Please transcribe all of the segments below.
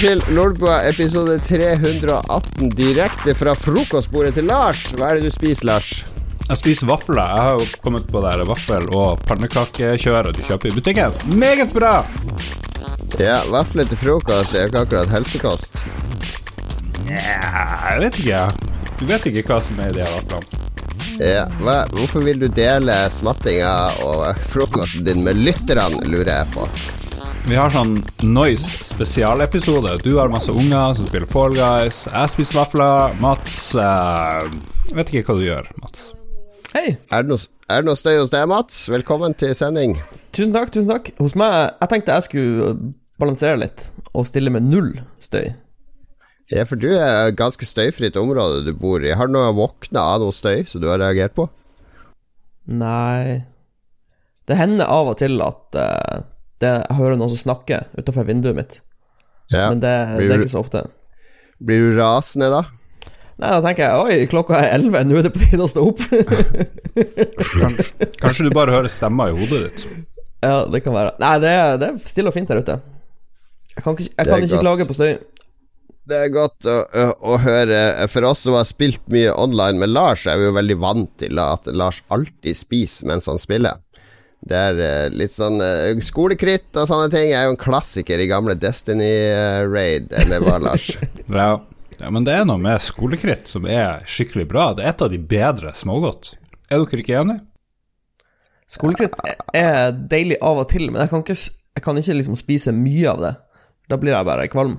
Til Lolbua episode 318 direkte fra frokostbordet til Lars. Hva er det du spiser, Lars? Jeg spiser vafler. Jeg har jo kommet på det vaffel- og pannekakekjøret du kjøper i butikken. Meget bra! Ja, Vafler til frokost er ikke akkurat helsekost. Nja, jeg vet ikke. Du vet ikke hva som er i de vaflene. Ja, hva, hvorfor vil du dele smattinga og frokosten din med lytterne, lurer jeg på. Vi har sånn Noise spesialepisode. Du har masse unger som spiller Fall Guys. Jeg spiser vafler. Mats eh, Jeg vet ikke hva du gjør, Mats. Hei! Er det, noe, er det noe støy hos deg, Mats? Velkommen til sending. Tusen takk, tusen takk. Hos meg Jeg tenkte jeg skulle balansere litt og stille med null støy. Ja, for du er et ganske støyfritt område du bor i. Har du noe våkna av noe støy som du har reagert på? Nei Det hender av og til at eh, det, jeg hører noen som snakker utenfor vinduet mitt, Ja. men det, det er ikke så ofte. Blir du rasende da? Nei, da tenker jeg oi, klokka er elleve, nå er det på tide å stå opp. Kanskje, kanskje du bare hører stemmer i hodet ditt. ja, det kan være. Nei, det er, det er stille og fint der ute. Jeg kan ikke, jeg kan ikke klage på støy. Det er godt å, å, å høre. For oss som har spilt mye online med Lars, er vi jo veldig vant til at Lars alltid spiser mens han spiller. Det er eh, litt sånn eh, Skolekritt og sånne ting er jo en klassiker i gamle Destiny-raid, eller hva, Lars? Ja. ja, men det er noe med skolekritt som er skikkelig bra. Det er et av de bedre smågodt. Er dere ikke enige? Skolekritt er deilig av og til, men jeg kan ikke, jeg kan ikke liksom spise mye av det. Da blir jeg bare kvalm.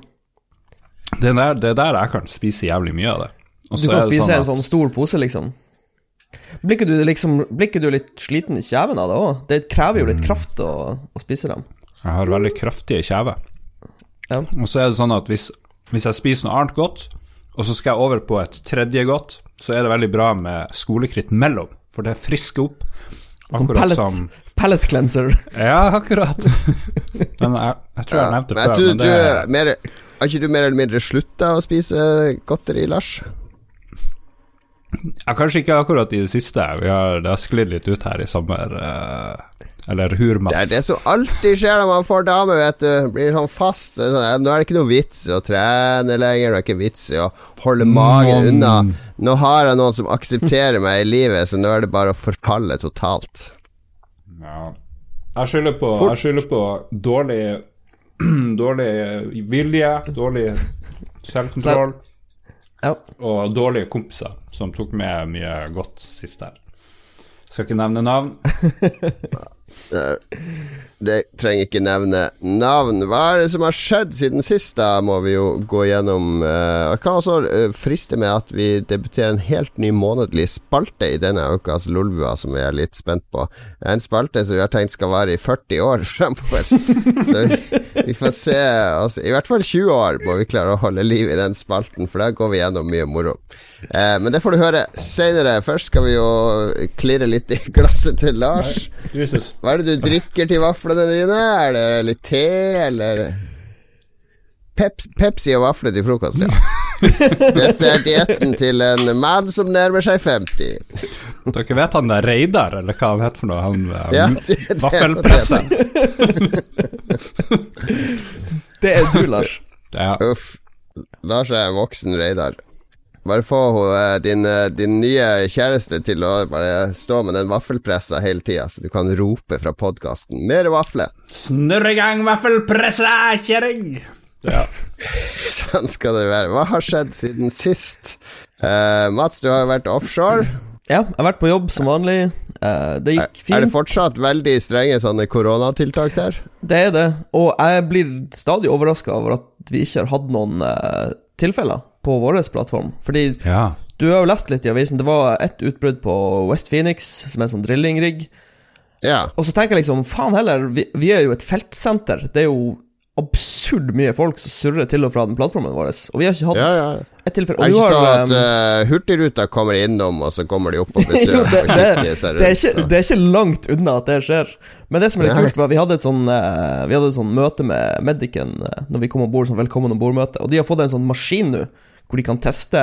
Det er der, det er der jeg kan spise jævlig mye av det. Også Du kan er det spise sånn en sånn stor pose, liksom. Blir ikke du, liksom, blir ikke du litt sliten i kjeven av det òg? Det krever jo Mm. litt kraft å, å spise dem. Jeg har veldig kraftige kjever. Ja. Og så er det sånn at hvis, hvis jeg spiser noe annet godt, og så skal jeg over på et tredje godt, så er det veldig bra med skolekritt mellom, for det frisker opp. Som Akkurat som pellet cleanser. Ja, akkurat. Men jeg, jeg tror jeg nevnte Men det jeg før, men du det mer Har ikke du mer eller mindre slutta å spise godteri, Lars? Ja, Kanskje ikke akkurat i det siste. Vi har, det har sklidd litt ut her i sommer. eh, eller hurmats. Det er det som alltid skjer når man får dame, vet du. Blir sånn fast. Sånn, Nå er det ikke noe vits i å trene lenger, det er ikke vits i å holde magen unna. Nå har jeg noen som aksepterer meg i livet, så nå er det bare å forfalle totalt. Ja. Jeg skylder på, jeg skylder på dårlig, dårlig vilje, dårlig selvkontroll Ja. og dårlige kompiser som tok med mye godt sist her. Skal ikke nevne navn. Det trenger ikke nevne navn. Hva er det som har skjedd siden sist, da, må vi jo gå gjennom. eh, Jeg kan også eh, friste med at vi debuterer en helt ny månedlig spalte i denne ukas Lolbua, som vi er litt spent på. En spalte som vi har tenkt skal vare i 40 år fremover. Så vi, vi får se. Altså, I hvert fall 20 år må vi klare å holde liv i den spalten, for da går vi gjennom mye moro. Eh, men det får du høre seinere. Først skal vi jo klirre litt i glasset til Lars. Hva er det du drikker til vaflene dine? Er det litt te, eller Peps, Pepsi og vafler til frokost, ja. Dette er dietten til en mann som nærmer seg 50. Dere vet han der Reidar, eller hva han heter for noe? Han Ja, det- Det er du, Lars. Ja. Uff. Lars er en voksen Reidar. Bare få eh, din, eh, din nye kjæreste til å bare stå med den vaffelpressa hele tida, så du kan rope fra podkasten 'Mer vafler'. Snurr i gang vaffelpressa, kjerring! Ja. Sånn skal det være. Hva har skjedd siden sist? Uh, Mats, du har jo vært offshore. Ja, jeg har vært på jobb som vanlig. Eh, det gikk fint. er det fortsatt veldig strenge sånne koronatiltak der? Det er det. Og jeg blir stadig overraska over at vi ikke har hatt noen tilfeller på vår plattform. Fordi ja. du har jo lest litt i avisen, det var ett utbrudd på West Phoenix, som er en sånn drillingrigg. Ja. Og så tenker jeg liksom, faen heller, vi, vi er jo et feltsenter. Det er jo absurd mye folk som surrer til og fra den plattformen vår. Og vi har ikke hatt ja, ja. et tilfelle. Er Og det ikke har sånn at um, uh, Hurtigruta kommer innom, og så kommer de opp på Jo, det, og det, det, er ikke, det er ikke langt unna at det skjer. Men det som er litt kult, var vi hadde et sånn uh, Vi hadde et sånn møte med Medicen uh, Når vi kom om bord, sånn velkommen om bord-møte. Og de har fått en sånn maskin nå hvor de kan teste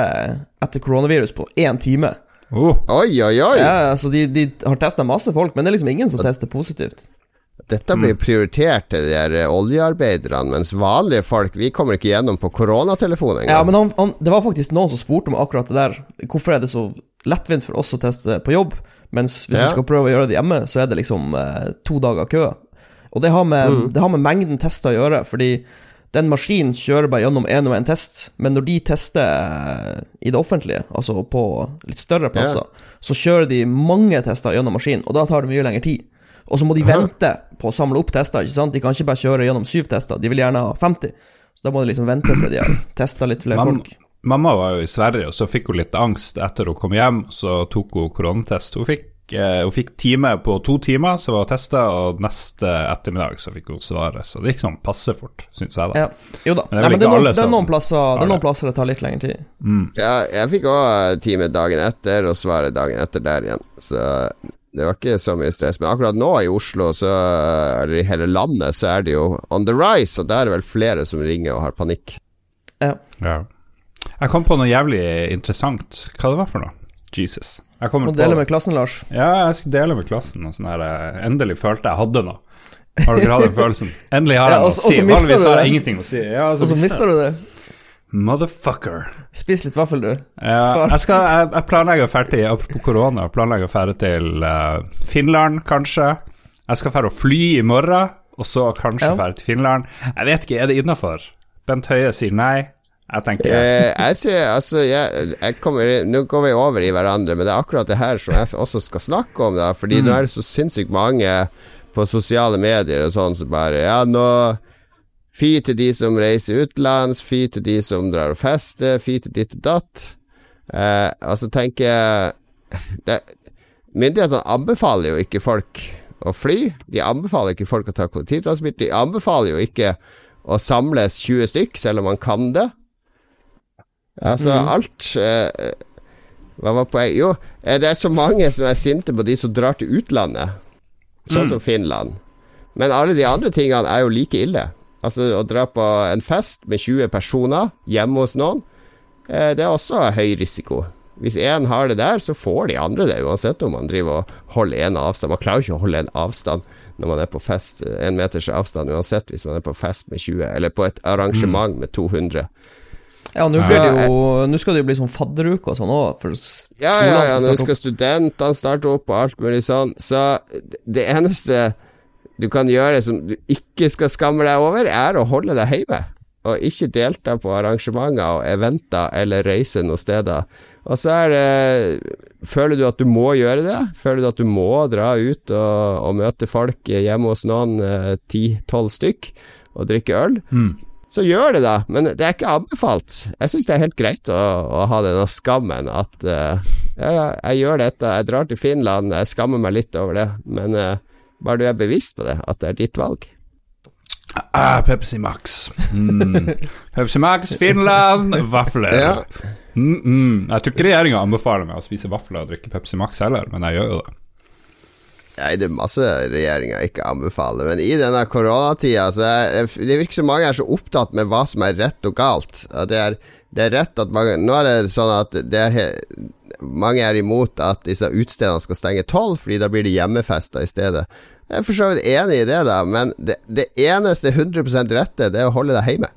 etter koronavirus på én time. Oh, Oi, oi, oi! Ja, altså de, de har testa masse folk, men det er liksom ingen som tester positivt. Dette blir prioritert til de der eh, oljearbeiderne, mens vanlige folk Vi kommer ikke gjennom på koronatelefonen Ja, men han, han, det var faktisk noen som spurte om akkurat det der. Hvorfor er det så lettvint for oss å teste på jobb, mens hvis Ja. du skal prøve å gjøre det hjemme, så er det liksom eh, to dager kø. Og det har, med, Mm. det har med mengden tester å gjøre, fordi den maskinen kjører bare gjennom én og én test, men når de tester eh, i det offentlige, altså på litt større plasser, så kjører de mange tester gjennom maskinen, og da tar det mye lengre tid. Og så må de vente på å samle opp tester, ikke sant? De kan ikke bare kjøre gjennom syv tester, de vil gjerne ha 50. Så da må de liksom vente til de har testa litt flere Mam folk. mamma var jo i Sverige, og så fikk hun litt angst etter hun kom hjem. Så tok hun koronatest. Hun fikk, hun fikk time på to timer, så var hun testa, og neste ettermiddag så fikk hun svaret. Så det gikk sånn passe fort, syns jeg, da. Ja, jo da. Men det Nei, men det er noen, det er noen plasser Det er noen plasser det tar litt lengre tid. Ja, jeg fikk òg time dagen etter, og svaret dagen etter der igjen. Så det var ikke så mye stress. Men akkurat nå i Oslo, så, eller i hele landet, så er det jo on the rise, og der er det vel flere som ringer og har panikk. Ja. Ja. Jeg kom på noe jævlig interessant. Hva det var for noe? Jesus. Jeg kommer Må dele med klassen, Lars. Ja, jeg skulle dele med klassen. Og sånn her, eh, endelig følte jeg hadde noe. Har dere hatt den følelsen? Endelig har jeg Ja, noe å si. så Vanligvis har jeg ingenting å si. Ja, Og så mister du det. Motherfucker. Spis litt vaffel, du. Ja, jeg, skal, jeg, jeg planlegger å ferdig Apropos korona, planlegger å ferdig til uh, Finland, kanskje. Jeg skal ferdig å fly i morgen, og så kanskje Ja. ferdig til Finland. Jeg vet ikke, er det innafor? Bent Høie sier nei. Jeg tenker Eh, jeg ser, altså jeg, jeg kommer, Nå går vi over i hverandre, men det er akkurat det her som jeg også skal snakke om. da Fordi nå er det så sinnssykt mange på sosiale medier og sånn som bare Ja, nå Fy til de som reiser utenlands, fy til de som drar og fester, fy til ditt og datt. Eh, altså tenker jeg det, Myndighetene anbefaler jo ikke folk å fly. De anbefaler ikke folk å ta kollektivtransport. De anbefaler jo ikke å samles 20 stykk, selv om man kan det. Altså, alt eh, Hva var poenget? Jo, eh, det er så mange som er sinte på de som drar til utlandet, sånn som Finland. Men alle de andre tingene er jo like ille. Altså, å dra på en fest med 20 personer hjemme hos noen, eh, det er også høy risiko. Hvis én har det der, så får de andre det, uansett om man driver og holder en avstand. Man klarer ikke å holde en avstand når man er på fest, en meters avstand uansett, hvis man er på fest med 20, eller på et arrangement med 200. Ja, nå blir det jo Nå skal det jo bli sånn fadderuke og sånn òg, Ja, ja, ja, nå skal studentene starte opp og alt mulig sånn. Så det eneste du kan gjøre som du ikke skal skamme deg over, er å holde deg hjemme. Og ikke delta på arrangementer og eventer eller reise noen steder. Og så er det Føler du at du må gjøre det? Føler du at du må dra ut og, og møte folk hjemme hos noen, ti-tolv stykk, og drikke øl? Så gjør det, da. Men det er ikke anbefalt. Jeg syns det er helt greit å, å ha denne skammen at uh, ja, ja, jeg gjør dette, jeg drar til Finland, jeg skammer meg litt over det, men uh, bare du er bevisst på det, at det er ditt valg. ah, Pepsi Max. Mm. Pepsi Max, Finland, vafler. Ja. Mm -mm. Jeg tror ikke regjeringa anbefaler meg å spise vafler og drikke Pepsi Max heller, men jeg gjør jo det. Nei, det er masse regjeringa ikke anbefaler, men i denne koronatida så er det virker som mange er så opptatt med hva som er rett og galt. Det, er, det er rett at mange Nå er det sånn at det er mange er imot at disse utestedene skal stenge tolv, fordi da blir det hjemmefester i stedet. Jeg er for så vidt enig i det, da, men det, det eneste 100 rette, det er å holde deg hjemme.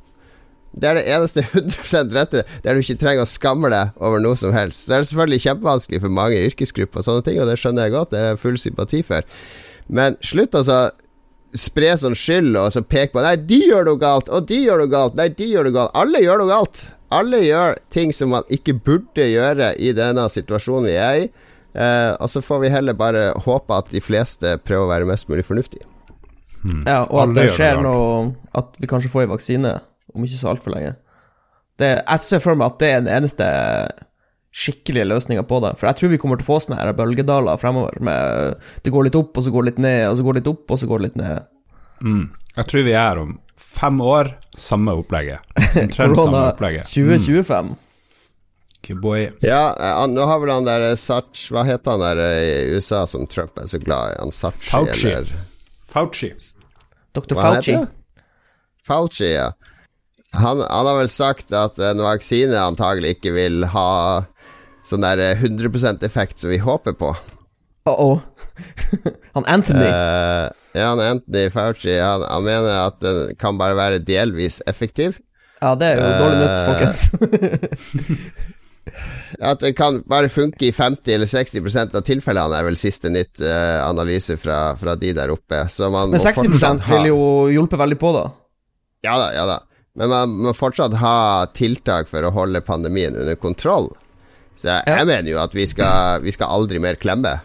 Det er det eneste 100% rette, der du ikke trenger å skamme deg over noe som helst. Så er det selvfølgelig kjempevanskelig for mange yrkesgrupper og sånne ting, og det skjønner jeg godt, det er jeg full sympati for. Men slutt altså spre sånn skyld og så peke på Nei, de gjør noe galt, og de gjør noe galt, nei, de gjør noe galt. Alle gjør noe galt. Alle gjør ting som man ikke burde gjøre i denne situasjonen vi er i. Eh, og så får vi heller bare håpe at de fleste prøver å være mest mulig fornuftige. Ja, og at Alle det skjer noe At vi kanskje får en vaksine om ikke så altfor lenge. Det, jeg ser for meg at det er den eneste skikkelige løsninga på det. For jeg tror vi kommer til å få sånne her bølgedaler fremover. Med, det går litt opp, og så går det litt ned, og så går det litt opp, og så går det litt ned. Mm. Jeg tror vi er om fem år samme opplegget. Omtrent samme Korona opplegget. 2025. Mm. Boy. Ja, eh, nå har vel han der eh, Sarch Hva heter han der eh, i USA som Trump er så glad i? Han Sarchi, Fauci. eller Fauci. Dr. Hva Fauci. Fauci, ja. Han, han har vel sagt at en vaksine antagelig ikke vil ha sånn der eh, 100% effekt som vi håper på. Uh-oh. han Anthony. Uh, ja, han Anthony Fauci han, han mener at den kan bare være delvis effektiv. ja, det er jo dårlig nytt, eh, folkens. At det kan bare funke i 50 eller 60% av tilfellene, er vel siste nytt uh, analyse fra, fra de der oppe. Så man Men 60 fortsatt ha- vil jo hjelpe veldig på, da. Ja da, ja da. Men man må fortsatt ha tiltak for å holde pandemien under kontroll. Så jeg, Ja. mener jo at vi skal, vi skal aldri mer klemme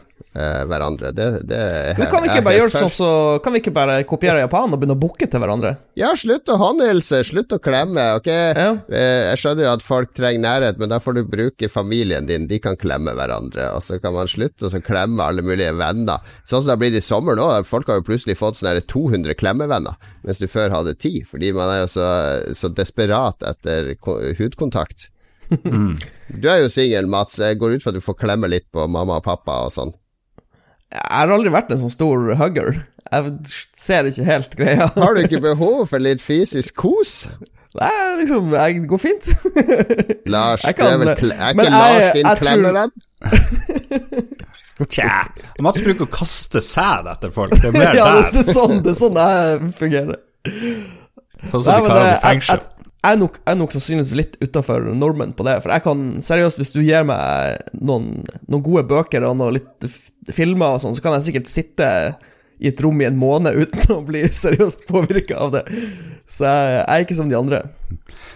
hverandre. Det, det er Men kan vi ikke bare gjøre sånn så Kan vi ikke bare kopiere Japan og begynne å booke til hverandre? Ja, slutt å håndhilse, slutt å klemme. Ok, Ja. Eh, Jeg skjønner jo at folk trenger nærhet, men da får du bruke familien din. De kan klemme hverandre, og så kan man slutte å klemme alle mulige venner. Sånn som det har blitt i sommer nå. Folk har jo plutselig fått sånne her 200 klemmevenner, mens du før hadde ti, fordi man er jo så, så desperat etter hudkontakt. hudkontakt. Du er jo singel, Mats. Jeg går ut fra at du får klemme litt på mamma og pappa og sånn. Jeg har aldri vært en sånn stor hugger. Jeg ser ikke helt greia. Har du ikke behov for litt fysisk kos? Det er liksom Det går fint. Lars, Jeg du er vel kle er ikke jeg- Lars din jeg klemmevenn? Tja. Mats bruker å kaste sæd etter folk. Det er mer ja, det der. er sånn det er sånn jeg fungerer. Sånn som Nei, de kaller det det- i fengsel. jeg, jeg jeg er nok sannsynligvis litt utafor normen på det. For jeg kan seriøst, hvis du gir meg noen, noen gode bøker og noen litt filmer og sånn, så kan jeg sikkert sitte i et rom i en måned uten å bli seriøst påvirka av det. Så jeg, er ikke som de andre.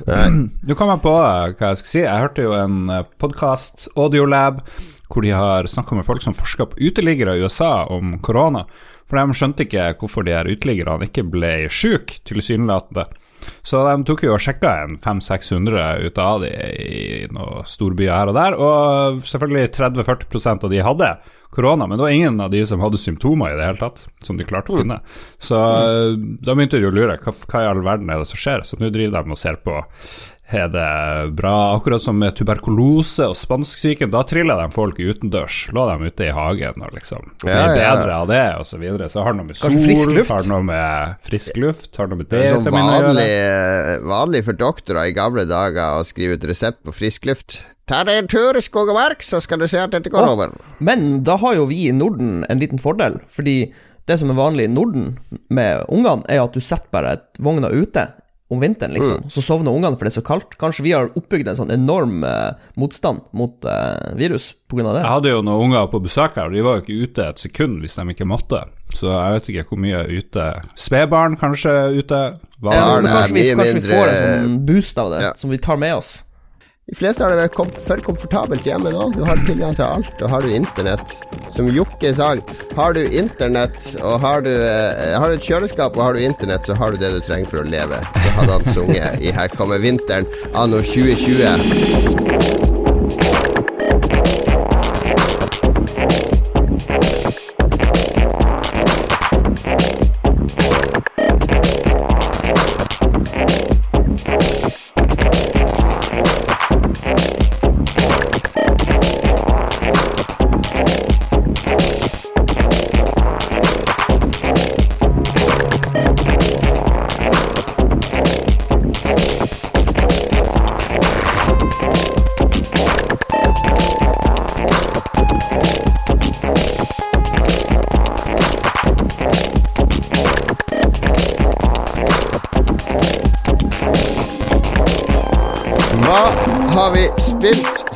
Nå kom jeg på eh, hva jeg skal si. Jeg hørte jo en podkast, Audiolab, hvor de har snakka med folk som forsker på uteliggere i USA om korona. For de skjønte ikke hvorfor de her uteliggerne ikke ble syke, tilsynelatende. Så de tok jo og sjekka en 500-600 ut av de i noen storbyer her og der, og selvfølgelig 30-40% av de hadde korona, men det var ingen av de som hadde symptomer i det hele tatt, som de klarte å finne. Så eh, da begynte de å lure, hva, hva i all verden er det som skjer? Så nå driver de og ser på er det bra, akkurat som med tuberkulose og spansksyken, da trilla de folk utendørs, lå dem ute i hagen og liksom ble Ja, ja, ja. bedre av det, og så videre. Så har det noe med sol, frisk luft? har noe med frisk luft, har det noe med Det er sånn å gjøre. vanlig, vanlig for doktorer i gamle dager å skrive ut resept på frisk luft. Ta deg en tur i skog og mark, så skal du se at dette går over. Men da har jo vi i Norden en liten fordel, fordi det som er vanlig i Norden med ungene, er at du setter bare et vogna ute om vinteren, liksom. Så sovner ungene for det er så kaldt. Kanskje vi har oppbygd en sånn enorm eh, motstand mot eh, virus av det. Jeg hadde jo noen unger på besøk her, og de var jo ikke ute et sekund hvis de ikke måtte. Så jeg vet ikke hvor mye ute Spedbarn kanskje ute? Hva? Ja, men kanskje vi, kanskje vi får en sånn boost av det, Ja. som vi tar med oss. De fleste har det vel kom for komfortabelt hjemme nå. Du har tilgang til alt, og har du internett. Som Jokke sang, har du internett og har du, eh, har du et kjøleskap og har du internett, så har du det du trenger for å leve. Det hadde han sunget i Her kommer vinteren anno 2020.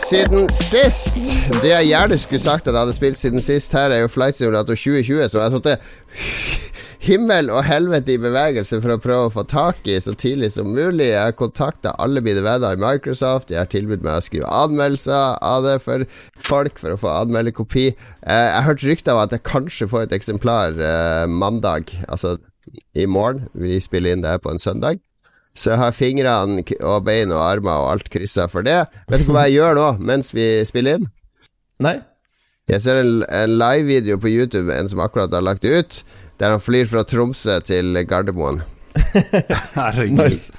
siden sist? Det jeg gjerne skulle sagt at jeg hadde spilt siden sist, her er jo Flight Simulator 2020, så jeg har sittet himmel og helvete i bevegelse for å prøve å få tak i så tidlig som mulig. Jeg har kontakta alle mine venner i Microsoft. Jeg har tilbudt meg å skrive anmeldelser av det for folk for å få anmeldekopi. Eh, Jeg har hørt rykter om at jeg kanskje får et eksemplar eh, mandag, altså i morgen. Vi spiller inn det her på en søndag. Så jeg har fingrene og bein og armer og alt kryssa for det. Vet du hva jeg gjør nå mens vi spiller inn? Nei? Jeg ser en, en live-video på YouTube, en som akkurat har lagt ut, der han flyr fra Tromsø til Gardermoen. Herregud. Nice.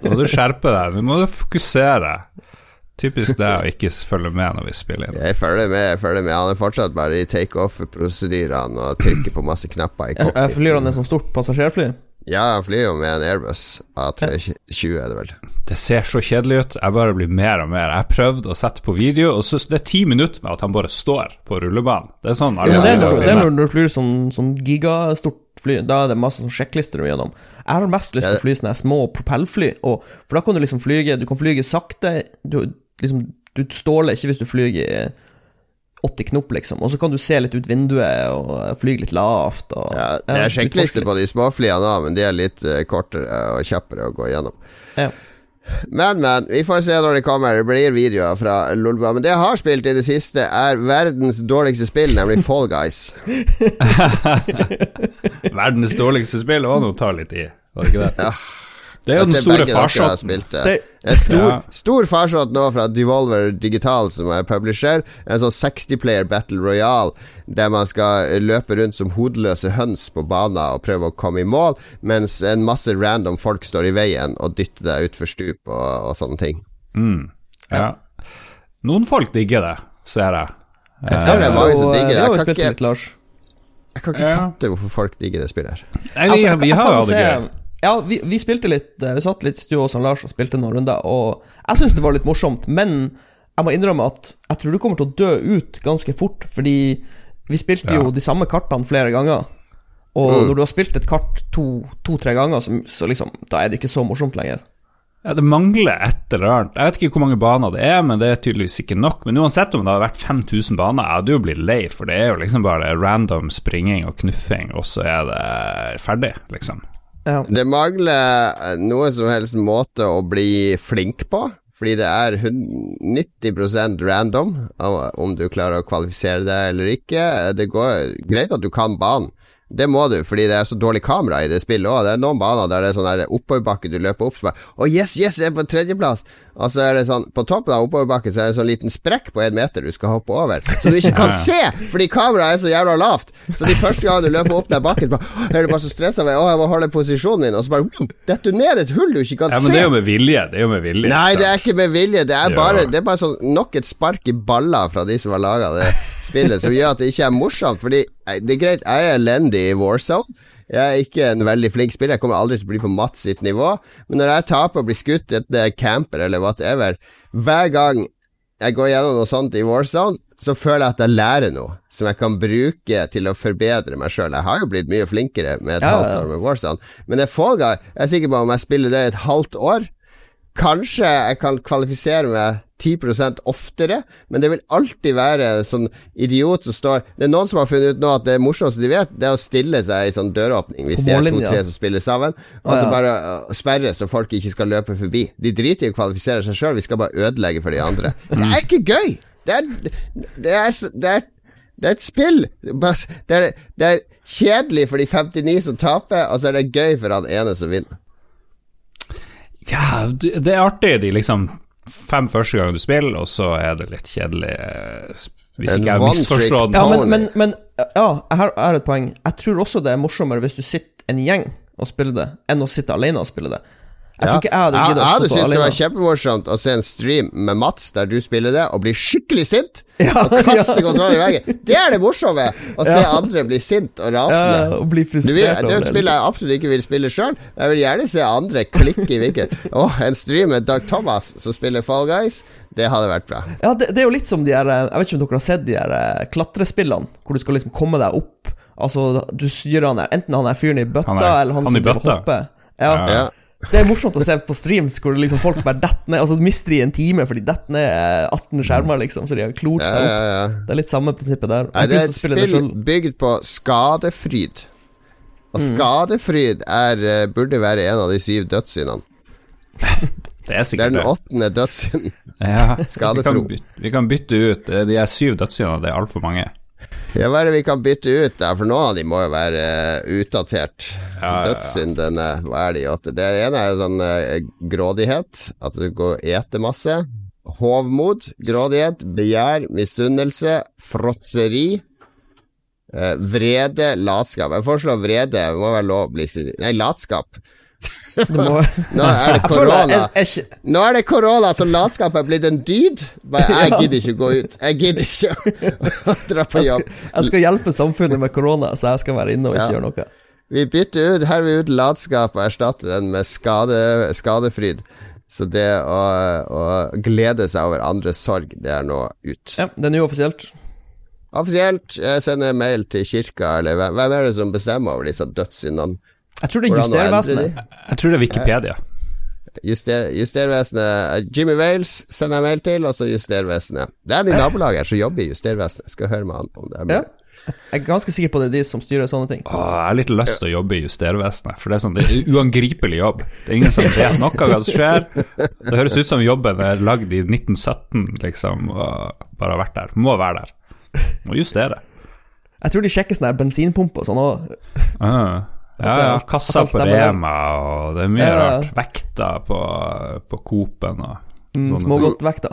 Nå må du skjerpe deg, nå må du fokusere. Typisk det å ikke følge med når vi spiller inn. Jeg følger med, jeg følger med. Han er fortsatt bare i takeoff-prosedyrene og trykker på masse knapper i jeg flyr han et sånt stort passasjerfly? Ja, jeg flyr jo med en Airbus A320, er det vel. Det ser så kjedelig ut. Jeg bare blir mer og mer. Jeg prøvde å sette på video, og så det er ti minutter med at han bare står på rullebanen. Det er sånn ja, det er når, det er når du flyr sånn, sånn gigastort fly. Da er det masse sånn sjekklister du må gjennom. Jeg har mest lyst til å fly sånne små propellfly, og, for da kan du liksom flyge Du kan flyge sakte. Du, liksom, du ståler ikke hvis du flyger 80 knop, liksom. Og så kan du se litt ut vinduet og fly litt lavt. Og, Ja, det er sjekkliste på de småflyene men de er litt eh, kortere og kjappere å gå gjennom. Ja. Men, men, vi får se når det kommer. Det blir videoer fra Lolbua. Men det jeg har spilt i det siste, er verdens dårligste spill, nemlig Fall Guys. Verdens dårligste spill, og nå tar litt i. Var det ikke det? Ja. Det er jo den ser store farsotten. En stor, Ja. stor farsott nå fra Devolver Digital, som er publisher. En sånn 60-player Battle Royale, der man skal løpe rundt som hodeløse høns på banen og prøve å komme i mål, mens en masse random folk står i veien og dytter deg utfor stup og, og sånne ting. Ja. Noen folk digger det, ser jeg. Jeg ser det er mange som digger det. Jeg kan ikke, jeg kan ikke fatte hvorfor folk digger det spillet her. Nei, vi, Altså, jeg- vi jeg har jo det gøy. Ja, vi, vi spilte litt eh, Vi satt litt i stua hos Lars og spilte noen runder, og jeg syns det var litt morsomt, men jeg må innrømme at jeg tror du kommer til å dø ut ganske fort, fordi vi spilte Ja. jo de samme kartene flere ganger. Og Mm. når du har spilt et kart to-tre ganger, så, så liksom Da er det ikke så morsomt lenger. Ja, det mangler et eller annet. Jeg vet ikke hvor mange baner det er, men det er tydeligvis ikke nok. Men uansett om det hadde vært 5000 baner, jeg hadde jo blitt lei, for det er jo liksom bare random springing og knuffing, og så er det ferdig, liksom. Ja. Det mangler eh, noe som helst måte å bli flink på. Fordi det er 90% random om du klarer å kvalifisere deg eller ikke. Det går greit at du kan banen. Det må du, fordi det er så dårlig kamera i det spillet òg. Det er noen baner der det er sånn oppoverbakke du løper opp som bare Å, yes, yes, jeg er på tredjeplass! Og så er det sånn På toppen av oppoverbakken så er det en sånn liten sprekk på en meter du skal hoppe over, så du ikke kan se, fordi kameraet er så jævla lavt. Så de første gangene du løper opp den bakken, bare, er du bare så stressa med Å, jeg må holde posisjonen min, og så bare detter du ned et hull du ikke kan Ja, men det er jo med vilje. Det er jo med vilje. Nei, det er ikke med vilje. Det er bare, det er bare sånn nok et spark i balla fra de som har laga det spillet, som gjør at det ikke er morsomt. Fordi det er greit, jeg er elendig i Warzone. Jeg er ikke en veldig flink spiller. Jeg kommer aldri til å bli på Mats sitt nivå. Men når jeg taper og blir skutt etter camper eller whatever, hver gang jeg går gjennom noe sånt i Warzone, så føler jeg at jeg lærer noe som jeg kan bruke til å forbedre meg sjøl. Jeg har jo blitt mye flinkere med et Ja, halvt år med Warzone, men Fall Guy Jeg er sikker på om jeg spiller det i et halvt år, Kanskje jeg kan kvalifisere meg 10% oftere, men det vil alltid være en sånn idiot som står Det er noen som har funnet ut nå at det morsomste de vet, det er å stille seg i sånn døråpning hvis de er to-tre som spiller sammen, og så bare sperre så folk ikke skal løpe forbi. De driter i å kvalifisere seg sjøl, vi skal bare ødelegge for de andre. Det er ikke gøy! Det er Det er, det er det er et spill. Det er, det er kjedelig for de 59 som taper, og så er det gøy for han ene som vinner. Ja, det det er artig de liksom fem første ganger du spiller, og så er det litt kjedelig eh, Hvis ikke jeg har one misforstått Ja, men, men, men Ja, her er et poeng. Jeg tror også det er morsommere hvis du sitter en gjeng og spiller det, enn å sitte alene og spille det. Jeg tror ikke jeg hadde jeg, giddet jeg å hadde sitte syntes det var kjempemorsomt å se en stream med Mats der du spiller det, og bli skikkelig sint, Ja, og kaste ja. kontrollen i veggen. Det er det morsomme! Å se Ja. andre bli sint og Ja, rasende. og bli frustrert vil, det er et spill jeg absolutt ikke vil spille sjøl. Jeg vil gjerne se andre klikke i vinkel. Åh, en stream med Doug Thomas som spiller Fall Guys, det hadde vært bra. Ja, det, det er jo litt som de her Jeg vet ikke om dere har sett de her eh, klatrespillene, hvor du skal liksom komme deg opp. Altså, du styrer han der, enten han er fyren i bøtta, Han er- eller han, han som driver og bøtta. hopper. Ja. Ja. Ja. Det er morsomt å se på streams hvor liksom folk bare detter ned. Altså mister de en time, for de detter ned eh, 18 skjermer, liksom, så de har klort seg opp. ja, ja. Det er litt samme prinsippet der. Nei, det er et spill bygd på skadefryd. Og skadefryd er, eh, burde være en av de syv dødssyndene. Det er Det er den åttende dødssynden. Ja, vi, kan bytte, vi kan bytte ut eh, De er syv dødssyndene, det er altfor mange. Ja, hva er det vi kan bytte ut der? For noen av de må jo være uh, utdatert. Ja. Dødssyndene, hva er de åtte? Det ene er sånn uh, grådighet, at du går og eter masse. Hovmod, grådighet, begjær, misunnelse, fråtseri. Uh, vrede, latskap. Jeg foreslår vrede, det må være lov sin- Nei, latskap. Må, Nå er det korona. Nå er det korona, så latskap er blitt en dyd. Jeg gidder ikke å gå ut. Jeg gidder ikke å dra på jeg, jobb. skal, jeg skal hjelpe samfunnet med korona, så jeg skal være inne og ikke Ja. gjøre noe. Vi bytter ut Her vi ut latskap og erstatter den med skade, skadefryd. Så det å, å glede seg over andres sorg, det er nå ut. Ja, det er nå offisielt. Offisielt, jeg sender mail til kirka, eller hvem er det som bestemmer over disse dødssyndene? Jeg tror det er Justervesenet. Jeg tror det er Wikipedia. Juster, Justervesenet Jimmy Wales sender jeg mail til, og så Justervesenet. Det er de nabolaget her som jobber i Justervesenet. Skal høre med han om det Ja. Jeg er ganske sikker på det er de som styrer sånne ting. Åh, jeg har litt lyst til å jobbe i Justervesenet, for det er sånn Det er uangripelig jobb. Det er ingen som vet noe av hva som skjer. Det høres ut som jobben er lagd i 1917, liksom, og bare har vært der. Må være der. Må justere. Jeg tror de sjekker sånne her bensinpumper og sånn òg. Ja, ja, kassa på stemmer der. Rema, og det er mye Ja, ja. rart. Vekta på, på Coop-en og Mm. Smågodtvekta.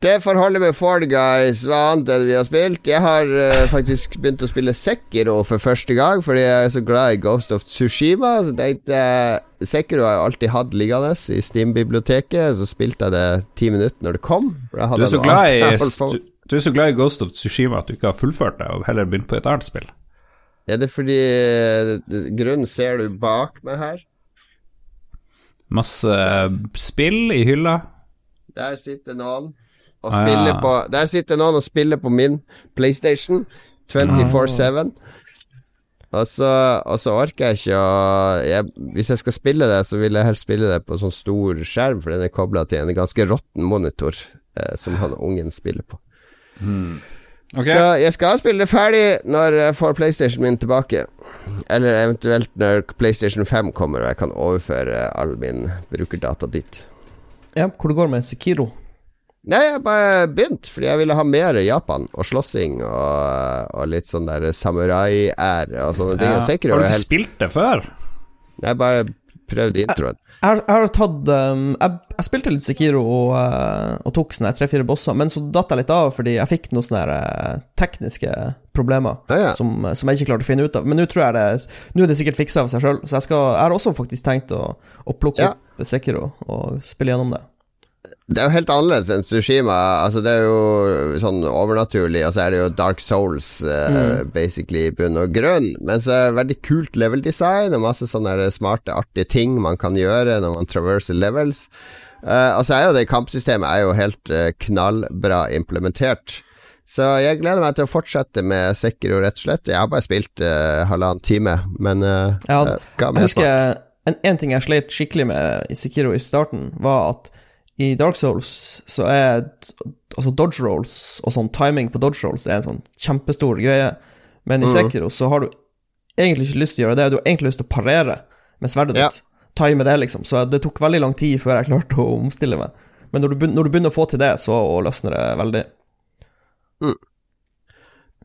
Det får holde med Fall Guys. Hva annet det vi har spilt? Jeg har uh, faktisk begynt å spille Sekiro for første gang, fordi jeg er så glad i Ghost of Tsushima. Så tenkte jeg Sekiro har jeg alltid hatt liggende i Steam-biblioteket, så spilte jeg det ti minutter når det kom. for jeg Du er, så glad i, på du er så glad i Ghost of Tsushima at du ikke har fullført det, og heller begynt på et annet spill. Er det fordi eh, Grunnen ser du bak meg her? Masse spill i hylla. Der sitter noen og Ah, ja. på Der sitter noen og spiller på min PlayStation 24-7. Og så, og så orker jeg ikke å jeg, Hvis jeg skal spille det, så vil jeg helst spille det på sånn stor skjerm, for den er kobla til en ganske råtten monitor eh, som han ungen spiller på. Ok. Så jeg skal spille det ferdig når jeg får PlayStation min tilbake. Eller eventuelt når PlayStation 5 kommer og jeg kan overføre all min brukerdata dit. Ja, hvor det går med Sekiro. Nei, jeg bare begynt, fordi jeg ville ha mer Japan og slåssing og, og litt sånn der samurai-ære og sånne ting. Ja. Har du ikke helt spilt det før? Jeg bare prøvde introen. Jeg har, jeg har tatt um, jeg, jeg spilte litt Sekiro og, uh, og tok sånne tre-fire bosser, men så datt jeg litt av fordi jeg fikk noen sånne uh, tekniske problemer Ja, ja. som, som jeg ikke klarte å finne ut av. Men nå tror jeg det Nå er det sikkert fiksa av seg sjøl, så jeg, skal, jeg har også faktisk tenkt å, å plukke Ja. opp Sekiro og spille gjennom det. Det er jo helt annerledes enn Sushima. Altså, det er jo sånn overnaturlig, og så er det jo Dark Souls, eh, basically, i bunn og grunn. Men så er det veldig kult level design, og masse sånne smarte, artige ting man kan gjøre når man traverser levels. Uh, og så er jo det kampsystemet er jo helt uh, knallbra implementert. Så jeg gleder meg til å fortsette med Sekiro, rett og slett. Jeg har bare spilt halvannen time, men uh, Ja, meg husker smak. en, en ting jeg slet skikkelig med i Sekiro i starten, var at i Dark Souls så er altså dodge rolls og sånn timing på dodge rolls er en sånn kjempestor greie, men i Mhm. Sekiro så har du egentlig ikke lyst til å gjøre det, du har egentlig lyst til å parere med sverdet Ja. ditt. Time det, liksom. Så det tok veldig lang tid før jeg klarte å omstille meg. Men når du, begyn- når du begynner å få til det, så løsner det veldig.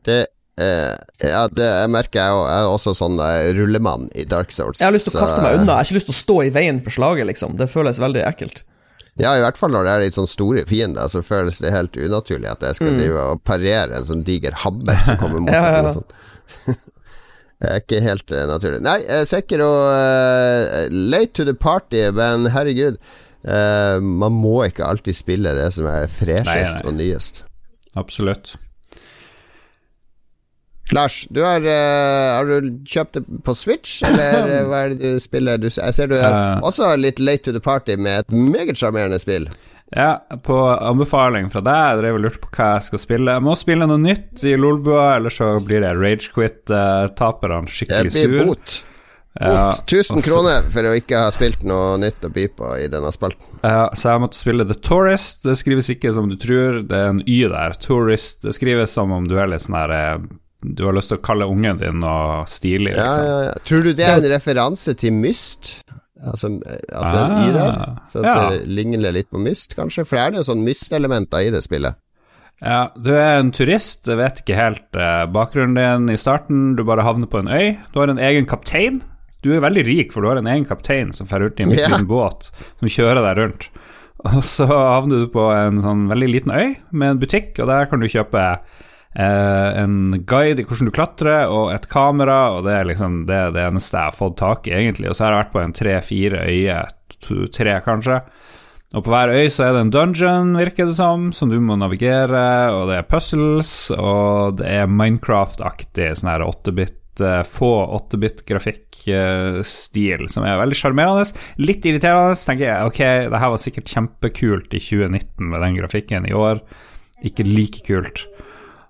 Det eh, Ja, det jeg merker jeg, jo- jeg er også sånn eh, rullemann i Dark Souls. Jeg har lyst til å kaste meg unna, jeg har ikke lyst til å stå i veien for slaget, liksom. Det føles veldig ekkelt. Ja, i hvert fall når det er litt sånn store fiender, så føles det helt unaturlig at jeg skal drive og parere en sånn diger hammer som kommer mot Mm. Ja, ja, ja. sånt. Det er ikke helt uh, naturlig. Nei, jeg ser ikke noe eh, late to the party, men herregud. Uh, man må ikke alltid spille det som er freshest og nyest. Absolutt. Lars, du har, uh, har du kjøpt det på Switch, eller eh, hva er det du spiller? Du, jeg ser du er uh, også litt late to the party med et meget sjarmerende spill. Ja, på anbefaling fra deg, jeg drev og lurte på hva jeg skal spille. Jeg må spille noe nytt i Lolbua, ellers så blir det ragequit-taperne Det skikkelig blir sur. bot. Ja, Bot 1000 også- kroner for å ikke ha spilt noe nytt å by på i denne spalten. Ja, så jeg måtte spille The Tourist. Det skrives ikke som du tror, det er en Y der. Tourist. Det skrives som om du er litt sånn her eh, Du har lyst til å kalle ungen din noe stilig, liksom. ja, ja. Tror du det er en referanse til Myst? Altså, at det er i Y der? Ah, Så at ja. det ligner litt på Myst, kanskje? For det er jo sånn Myst-elementer i det spillet. Ja, du er en turist, du vet ikke helt eh, bakgrunnen din i starten, du bare havner på en øy. Du har en egen kaptein. Du er veldig rik, for du har en egen kaptein som fer ut i en liten båt som kjører deg rundt. Og så havner du på en sånn veldig liten øy med en butikk, og der kan du kjøpe en guide i hvordan du klatrer, og et kamera, og det er liksom det, det eneste jeg har fått tak i, egentlig. Og så har jeg vært på en tre-fire øyer, tre kanskje. Og på hver øy så er det en dungeon, virker det som, som du må navigere, og det er puzzles, og det er Minecraft-aktig sånn her uh, få 8-bit-grafikkstil som er veldig sjarmerende. Litt irriterende, tenker jeg. Ok, det her var sikkert kjempekult i 2019 med den grafikken. I år ikke like kult.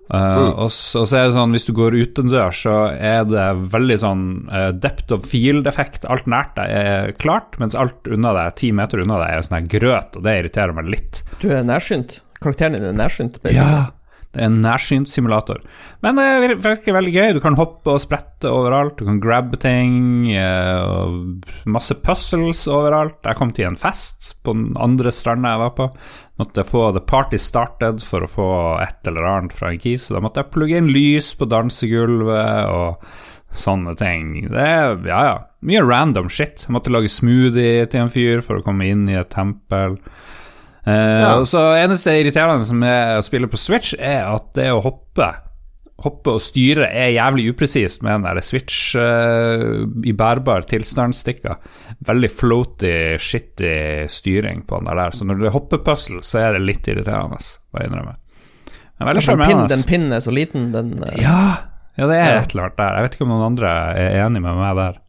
Uh, og, så, og, så, er det sånn, hvis du går utendørs, så er det veldig sånn uh, depth of field-effekt. Alt nært deg er klart, mens alt unna deg, ti meter unna deg, er sånn her grøt, og det irriterer meg litt. Du er nærsynt? Karakteren din er nærsynt? Basically. Ja, det er en nærsyntsimulator. Men det virker veldig gøy. Du kan hoppe og sprette overalt, du kan grabbe ting. Og masse puzzles overalt. Jeg kom til en fest på den andre stranda jeg var på. Måtte få The Party Started for å få et eller annet fra en kis. Da måtte jeg plugge inn lys på dansegulvet og sånne ting. Det er, ja, ja. Mye random shit. Jeg måtte lage smoothie til en fyr for å komme inn i et tempel. Uh, ja. og så Eneste irriterende med å spille på Switch, er at det å hoppe Hoppe og styre er jævlig upresist med den der Switch uh, i bærbar tilstandsstikka. Veldig floaty, shitty styring på den der. Så når det er hoppepuzzle, så er det litt irriterende, må jeg innrømme. Men veldig sjarmerende. Den pinnen er så liten, den uh... ja, ja, det er et eller annet der. Jeg vet ikke om noen andre er enig med meg der.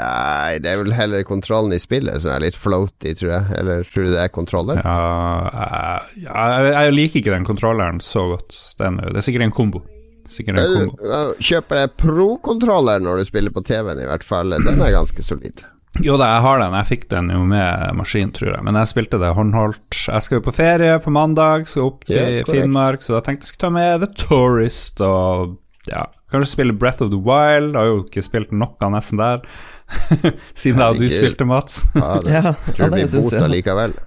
Nei, det er vel heller kontrollen i spillet som er litt floaty, tror jeg. Eller tror du det er kontroller? Ja, jeg, jeg liker ikke den kontrolleren så godt. Den, det er sikkert en kombo. Sikkert en kombo. Kjøper jeg pro-kontroller når du spiller på TV-en, i hvert fall. Den er ganske solid. Jo da, jeg har den. Jeg fikk den jo med maskin, tror jeg. Men jeg spilte det håndholdt. Jeg skal jo på ferie på mandag, skal opp til ja, Finnmark, så da tenkte jeg skulle ta med The Tourist og ja, kanskje spille Breath of the Wild. Jeg har jo ikke spilt noe nesten der. Siden da du spilte, Mats. ja, det, ja, tror det blir bota likevel.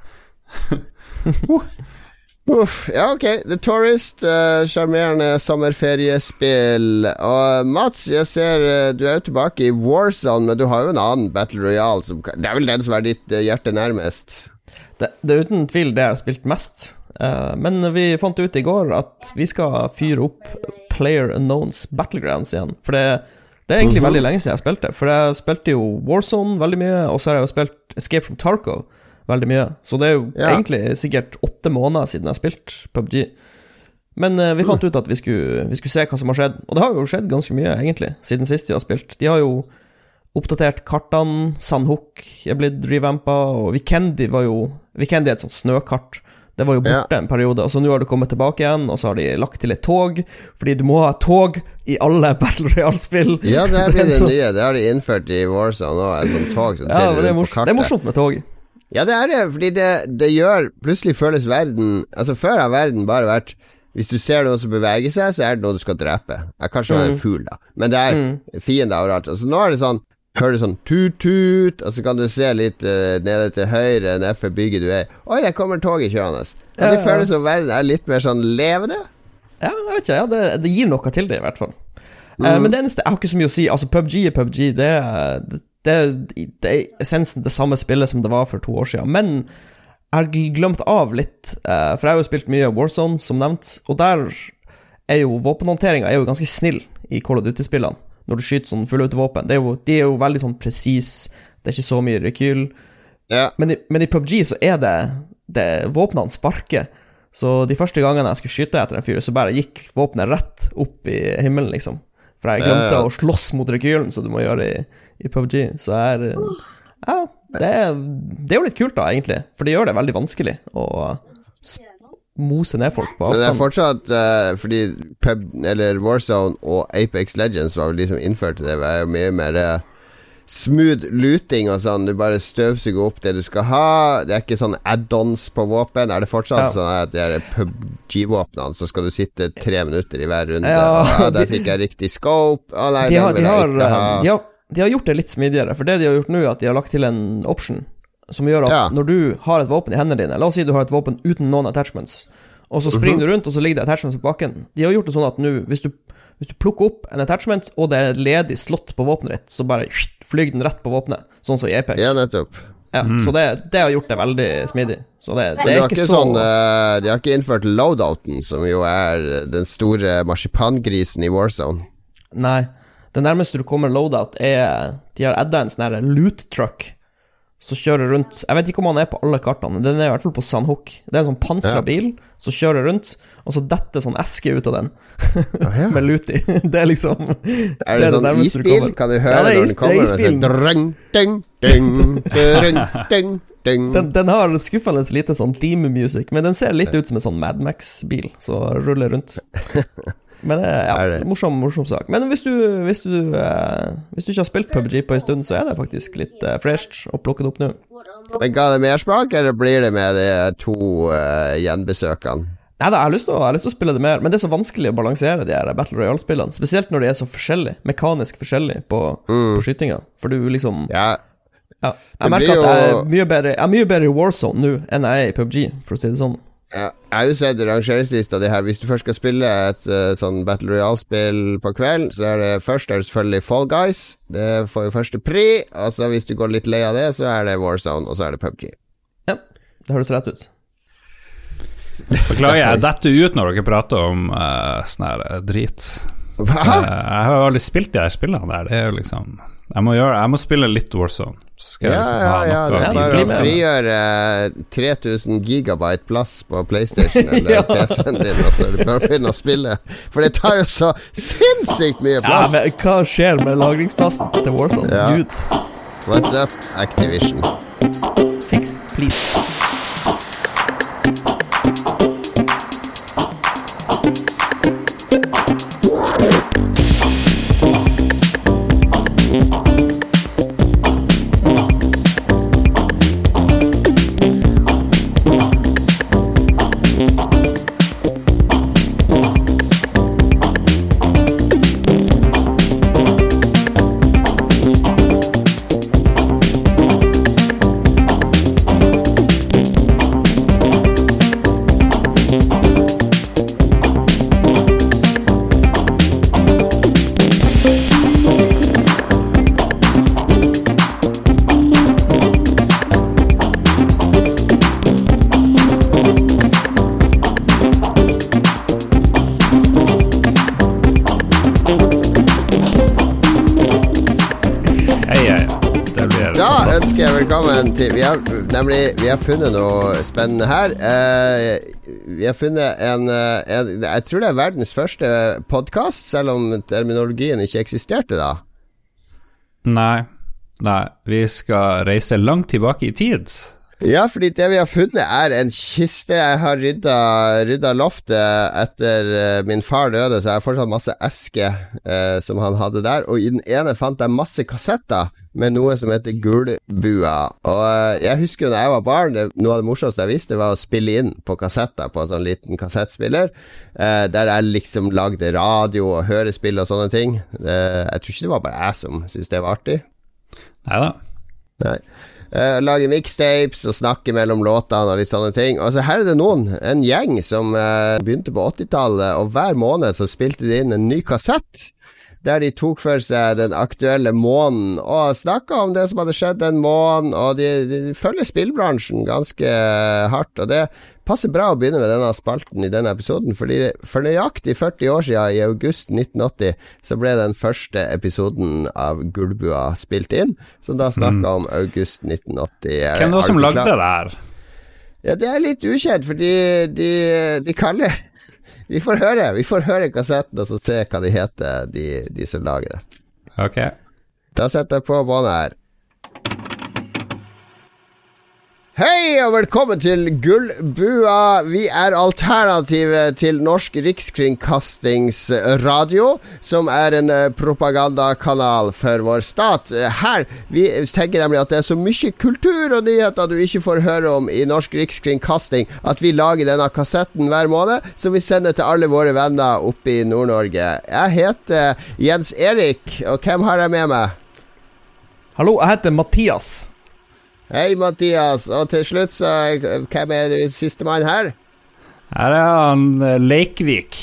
Uff, ja, ok. The Tourist, eh, sjarmerende uh, sommerferiespill. Og Mats, jeg ser uh, du er jo tilbake i Warzone, men du har jo en annen Battle Royale. Som, det er vel den som er ditt uh, hjerte nærmest? Det, det, er uten tvil det jeg har spilt mest. men vi fant ut i går at vi skal fyre opp Player Unknowns Battlegrounds igjen. For det det er egentlig mm -hmm. veldig lenge siden jeg spilte, for jeg spilte jo Warzone veldig mye, og så har jeg jo spilt Escape from Tarkov veldig mye. Så det er jo ja. egentlig sikkert åtte måneder siden jeg har spilt PubG. Men uh, vi fant ut at vi skulle, vi skulle, se hva som har skjedd, og det har jo skjedd ganske mye, egentlig, siden sist vi har spilt. De har jo oppdatert kartene, Sandhook er blitt revampa, og Vikendi var jo Vikendi er et sånt snøkart det var jo borte ja. en periode, og så nå har det kommet tilbake igjen, og så har de lagt til et tog, fordi du må ha tog i alle Battle Royale-spill. Ja, det er blitt det nye, det har de innført i Warzone òg, et sånt tog som ja, rundt på kartet. Det er morsomt med tog. Ja, det er det, fordi det, det gjør Plutselig føles verden Altså, før har verden bare vært hvis du ser noe som beveger seg, så er det noe du skal drepe. Jeg kanskje mm. en fugl, da, men det er mm. fiender overalt. Altså, nå er det sånn hører du sånn tut-tut, og så kan du se litt uh, nede til høyre nedfor bygget du er. Oi, der kommer toget kjørende. Ja, det føles som verden er litt mer sånn levende. Ja, jeg vet ikke. Ja, det, det, gir noe til det, i hvert fall. Eh, mm. Uh, men det eneste Jeg har ikke så mye å si. Altså, PubG er PubG. Det, det, det er essensen det samme spillet som det var for to år siden. Men jeg har glemt av litt, uh, for jeg har jo spilt mye Warzone, som nevnt, og der er jo våpenhåndteringa ganske snill i Call of Duty-spillene når du skyter sånn fullautovåpen. De er jo veldig sånn presis, det er ikke så mye rekyl. Ja. Men, men, i, PubG så er det, det Våpnene sparker. Så de første gangene jeg skulle skyte etter en fyr, så bare gikk våpenet rett opp i himmelen, liksom. For jeg glemte ja, å slåss mot rekylen, som du må gjøre i, i PubG. Så er Ja, det er, det er jo litt kult, da, egentlig. For det gjør det veldig vanskelig å mose ned folk på avstand. Men det er fortsatt uh, Fordi Pub, eller Warzone og Apex Legends var vel de som innførte det, var jo mye mer uh, smooth looting og sånn. Du bare støvsuger opp det du skal ha. Det er ikke sånn add-ons på våpen. Er det fortsatt ja. sånn at de PubG-våpnene, så skal du sitte tre minutter i hver runde? Ja, ah, der fikk jeg riktig scope. Å nei, de har, de, har, de, har, de har gjort det litt smidigere, for det de har gjort nå, er at de har lagt til en option som gjør at ja. når du har et våpen i hendene dine La oss si du har et våpen uten noen attachments, og så springer mm -hmm. du rundt, og så ligger det attachments på bakken. De har gjort det sånn at nå, hvis, hvis, du plukker opp en attachment, og det er ledig slått på våpenet ditt, så bare flyr den rett på våpenet, sånn som i Apex. Ja, nettopp. Ja, mm. Så det, det, har gjort det veldig smidig. Så det, det er ikke, ikke så sånn, uh, De har ikke innført loadouten, som jo er den store marsipangrisen i Warzone. Nei. Det nærmeste du kommer loadout, er De har adda en sånn loot truck som kjører rundt Jeg vet ikke om han er på alle kartene, den er i hvert fall på Sandhook. Det er en sånn pansra Ja. bil som kjører rundt, og så detter sånn eske ut av den ja. med lut i. Det er liksom Er det, sånn nærmeste du isbil? Kan du Ja, høre det er når den kommer? det er sånn drøng, ding, ding, drøng, ding, ding. Den, den har skuffende lite sånn theme music, men den ser litt ut som en sånn Mad Max-bil som ruller rundt. Men er ja, morsom, morsom sak. Men hvis du, hvis, du, eh, hvis du ikke har spilt PubG på en stund, så er det faktisk litt eh, fresht å plukke det opp nå. Men Ga det mersmak, eller blir det med de to uh, gjenbesøkene? Nei da, jeg har, lyst til å, lyst til å spille det mer, men det er så vanskelig å balansere de her Battle Royale-spillene. Spesielt når de er så forskjellige, mekanisk forskjellige på, på skytinga. For du liksom Ja, ja, Jeg merker at jeg er mye bedre, jeg er mye bedre i Warzone nå enn jeg er i PubG, for å si det sånn. Har jo sett rangeringslista di her. Hvis du først skal spille et uh, sånn Battle Royale-spill på kvelden, så er det først er det selvfølgelig Fall Guys. Det får jo første pri. Og så hvis du går litt lei av det, så er det Warzone, og så er det PubG. Ja, det høres rett ut. Beklager, jeg detter ut når dere prater om uh, sånn her eh, drit. Hva? Uh, jeg har jo aldri spilt de her spillene der. Det er jo liksom Jeg må, gjøre, jeg må spille litt Warzone. Skal Ja, liksom ja, ha ja. Det er bare å frigjøre eh, 3000 gigabyte plass på PlayStation eller Ja. PC-en din, og så det bare begynne å spille. For det tar jo så sinnssykt mye plass. Ja, men hva skjer med lagringsplassen til Warzone? Ja. Dude. What's up, Activision? Fix, please. Har funnet noe spennende her. Eh, vi har funnet en, eh, en Jeg tror det er verdens første podkast, selv om terminologien ikke eksisterte da. Nei. Nei, vi skal reise langt tilbake i tid. Ja, fordi det vi har funnet, er en kiste. Jeg har rydda, rydda loftet etter eh, min far døde, så jeg har fortsatt masse esker eh, som han hadde der. Og i den ene fant jeg masse kassetter med noe som heter Gulbua. Og eh, jeg husker jo da jeg var barn, det, noe av det morsomste jeg visste, var å spille inn på kassetter på en sånn liten kassettspiller, eh, der jeg liksom lagde radio og hørespill og sånne ting. Eh, jeg tror ikke det var bare jeg som syntes det var artig. Nei da. Eh, lage mixtapes og snakke mellom låtene og litt sånne ting. Og så her er det noen, en gjeng som uh, begynte på 80-tallet, og hver måned så spilte de inn en ny kassett. Der de tok for seg den aktuelle måneden og snakka om det som hadde skjedd den måneden, og de, de følger spillbransjen ganske hardt. Og det passer bra å begynne med denne spalten i denne episoden, fordi for nøyaktig 40 år siden, i august 1980, så ble den første episoden av Gullbua spilt inn, som da snakka om august 1980. Er- Hvem var det som lagde det her? Ja, det er litt ukjent, fordi de, de kaller Vi får høre Vi får høre kassetten, og så se hva de heter, de, de som lager det. Ok. Da setter jeg på båndet her. Hei og velkommen til Gullbua. Vi er alternativet til Norsk Rikskringkastingsradio, som er en eh, propagandakanal for vår stat. Eh, Her vi tenker nemlig at det er så mye kultur og nyheter du ikke får høre om i Norsk Rikskringkasting, at vi lager denne kassetten hver måned, som vi sender til alle våre venner oppe i Nord-Norge. Jeg heter Jens Erik, og hvem har jeg med meg? Hallo, jeg heter Mathias. Hei, Mathias. Og til slutt, så Hvem er du sistemann her? Her er han eh, Leikvik.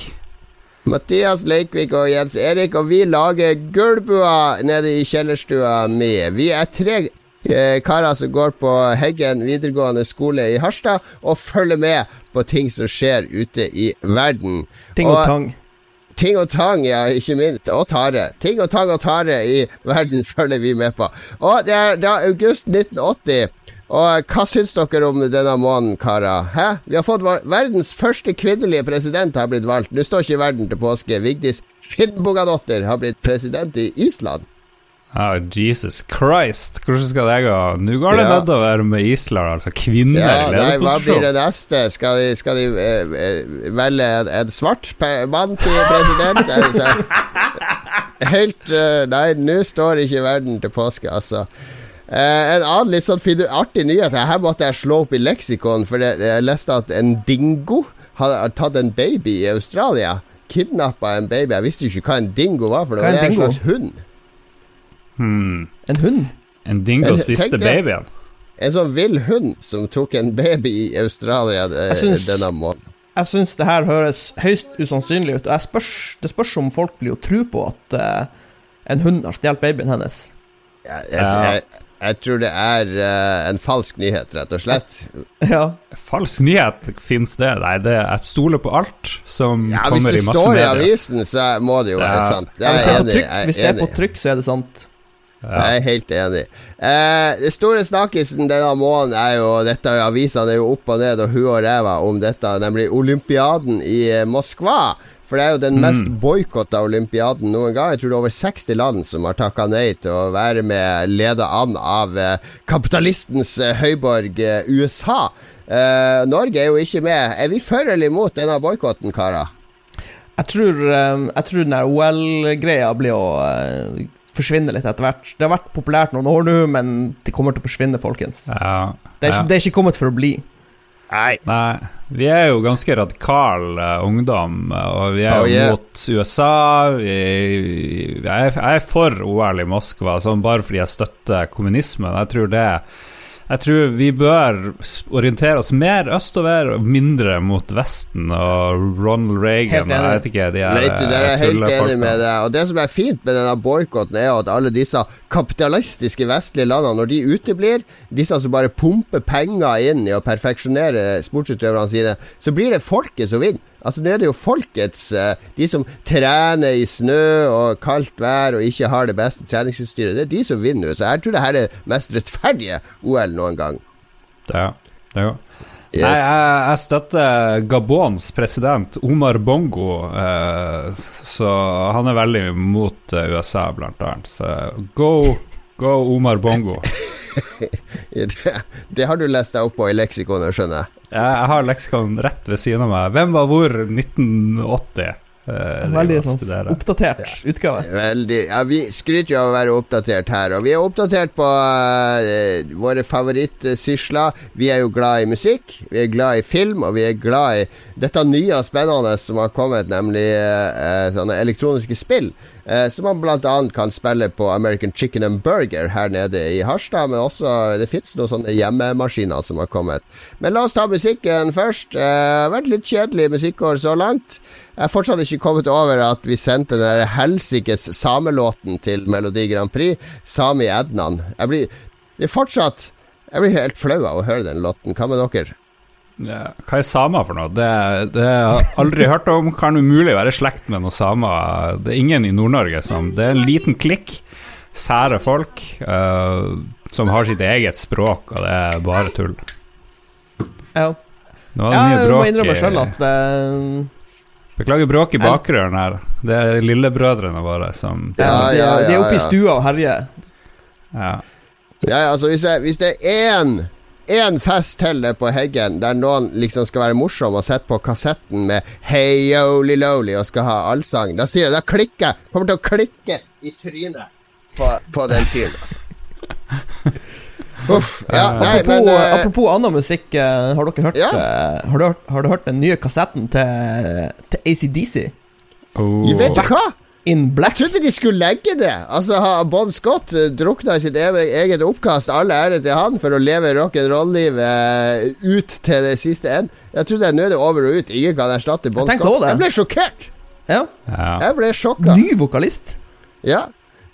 Mathias Leikvik og Jens Erik, og vi lager Gullbua nede i kjellerstua mi. Vi er tre eh, karer som går på Heggen videregående skole i Harstad, og følger med på ting som skjer ute i verden. Ting og tang. Ting og tang, ja, ikke minst. Og tare. Ting og tang og tare i verden følger vi med på. Og det er da august 1980. Og hva syns dere om denne måneden, karer? Hæ? Vi har fått verdens første kvinnelige president har blitt valgt. Nå står ikke verden til påske. Vigdis Finnbogadottir har blitt president i Island. Oh, Jesus Christ, hvordan skal det gå? Nå går det ja. nedover med Island, altså kvinner ja, i lederposisjon. Hva blir det neste? Skal de, skal de uh, uh, velge en, en, svart mann til president? Helt uh, Nei, nå står ikke verden til påske, altså. en annen litt sånn artig nyhet Her måtte jeg slå opp i leksikon, for jeg, jeg leste at en dingo har tatt en baby i Australia. Kidnappa en baby. Jeg visste jo ikke hva en dingo var for noe. Det er en slags hund. Hmm. En hund? En dingo spiste babyen? En sånn vill hund som tok en baby i Australia eh, syns, denne måneden. Jeg syns det her høres høyst usannsynlig ut, og spørs, det spørs om folk blir å tro på at uh, en hund har stjålet babyen hennes. Ja, jeg, jeg, jeg, tror det er uh, en falsk nyhet, rett og slett. Ja. Falsk nyhet, fins det? Nei, det er jeg stoler på alt som ja, kommer i massemedia. Hvis det står i avisen, så må det jo ja. være sant. Jeg er enig. Hvis det er på trykk, så er det sant. Jeg er helt enig. Eh, det store snakkisen denne måneden er jo Dette avisene er jo opp og ned og hu og ræva om dette, nemlig olympiaden i eh, Moskva. For det er jo den mm. mest boikotta olympiaden noen gang. Jeg tror det er over 60 land som har takka nei til å være med, leda an av eh, kapitalistens eh, høyborg USA. Eh, Norge er jo ikke med. Er vi for eller imot denne boikotten, karer? Jeg tror, jeg tror den OL-greia blir å forsvinne litt etter hvert. Det har vært populært noen år nå, men det kommer til å forsvinne, folkens. Ja, det, er ikke, det, er ikke, kommet for å bli. Nei. Nei. Vi er jo ganske radikal uh, ungdom, og vi er oh, yeah. mot USA. Vi, jeg, jeg, er, for OL i Moskva, sånn bare fordi jeg støtter kommunismen. Jeg tror det er jeg tror vi bør orientere oss mer østover og mindre mot Vesten og Ronald Reagan. Jeg vet ikke, de er, vet du, der er helt enig med deg. Og Det som er fint med denne boikotten, er at alle disse kapitalistiske vestlige landene, når de uteblir, disse som bare pumper penger inn i å perfeksjonere sportsutøverne sine, så blir det folket som vinner. Altså Nå er det jo folkets uh, De som trener i snø og kaldt vær og ikke har det beste treningsutstyret, det er de som vinner. Så jeg tror det her er det mest rettferdige OL noen gang. Det er det. Er Yes. Nei, jeg, jeg, støtter Gabons president Omar Bongo, eh, så han er veldig mot eh, USA, blant annet. Så go, go Omar Bongo. det, det, har du lest deg opp på i leksikonet, skjønner jeg. Jeg har leksikon rett ved siden av meg. Hvem var hvor 1980? Uh, Veldig sånn oppdatert ja. utgave. Veldig, ja, Vi skryter jo av å være oppdatert her, og vi er oppdatert på uh, våre favorittsysler. Vi er jo glad i musikk, vi er glad i film, og vi er glad i dette nye og spennende som har kommet, nemlig uh, sånne elektroniske spill. Som man bl.a. kan spille på American Chicken and Burger her nede i Harstad, men også det fins noen sånne hjemmemaskiner som har kommet. Men la oss ta musikken først. Det har vært litt kjedelig musikkår så langt. Jeg har fortsatt ikke kommet over at vi sendte den helsikes samelåten til Melodi Grand Prix, Sami Ednan. Jeg blir, er fortsatt Jeg blir helt flau av å høre den låten. Hva med dere? Ja, hva er samer for noe? Det, det har jeg aldri hørt om. Kan umulig være slekt med noen samer. Det er ingen i Nord-Norge som Det er en liten klikk sære folk uh, som har sitt eget språk, og det er bare tull. Ja. Nå var det ja, mye bråk. Jeg må innrømme sjøl at uh, Beklager bråk i bakgrunnen her. Det er lillebrødrene våre som Ja, ja, ja, De er oppe i stua og herjer. Ja. ja, altså hvis, jeg, hvis det er én én fest til på Heggen der noen liksom skal være morsom og sette på kassetten med Hey Yoli Loli og skal ha allsang, da sier jeg da klikker Kommer til å klikke i trynet på, på den fyren, altså. Uff, ja, nei, apropos, men, uh, apropos annen musikk, uh, har dere hørt, ja. uh, har, du hørt har, du hørt, den nye kassetten til, til ACDC? Oh. Vet du hva? In Black. Jeg trodde de skulle legge det. Altså Har Bon Scott drukna i sitt eget oppkast, all ære til han for å leve rock'n'roll-livet ut til det siste en. Jeg trodde nå er det over og ut. Ingen kan erstatte Bon Scott. Jeg ble sjokkert. Ja. Jeg ble sjokka. Ny vokalist. Ja.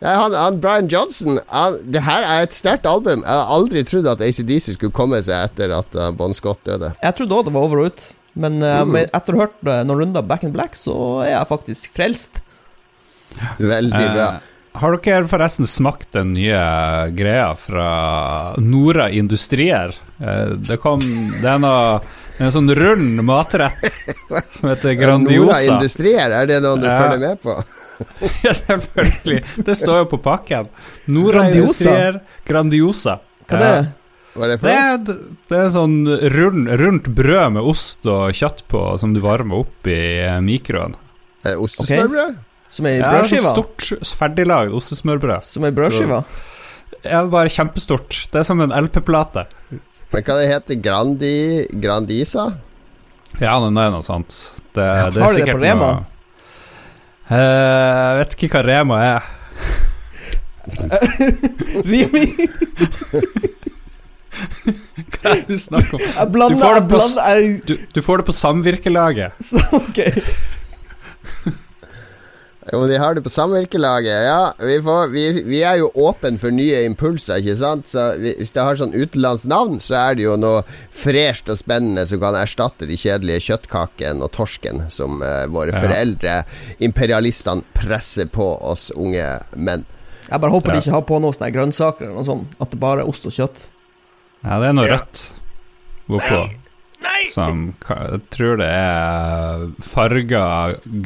Han, han, Brian Johnson han, Det her er et sterkt album. Jeg har aldri trodd at ACDC skulle komme seg etter at uh, Bon Scott døde. Jeg trodde òg det var over og ut. Men mm. etter å ha hørt eh, noen runder Back in Black, så er jeg faktisk frelst. Veldig bra. Eh, har dere forresten smakt den nye greia fra Nora Industrier? Eh, det kom Det er noe en sånn rund matrett som heter Grandiosa. Nora Industrier, er det noe du Ja. følger med på? Ja, selvfølgelig. Det står jo på pakken. Nora Industrier Grandiosa. Hva er det? Hva er det for Det er, det er sånn rund, rundt brød med ost og kjøtt på som du varmer opp i mikroen. Ostesmørbrød? Ostesmørbrød? Som ei Ja, brødskive? stort, ferdiglagd ostesmørbrød. Som ei brødskive? Ja, bare kjempestort. Det er som en LP-plate. Men hva det heter Grandi Grandisa? Ja, det er noe sånt. Det, Ja, det er har de det på Rema? Noe, Eh, jeg vet ikke hva Rema er. Rimi? Hva er det du snakker om? Jeg blander, Du får det på jeg blander jeg, Du, du får det på samvirkelaget. så, Ok. Jo, de har det på samvirkelaget. Ja, vi, får, vi, vi er jo åpne for nye impulser, ikke sant? Så vi, hvis det har sånn utenlandsk navn, så er det jo noe fresht og spennende som kan erstatte de kjedelige kjøttkakene og torsken som uh, våre Ja. foreldre, imperialistene, presser på oss unge menn. Jeg bare håper Ja. de ikke har på noe sånne grønnsaker eller noe sånt. At det bare er ost og kjøtt. Ja, det er noe Ja. rødt hvorpå. Som Jeg tror det er farga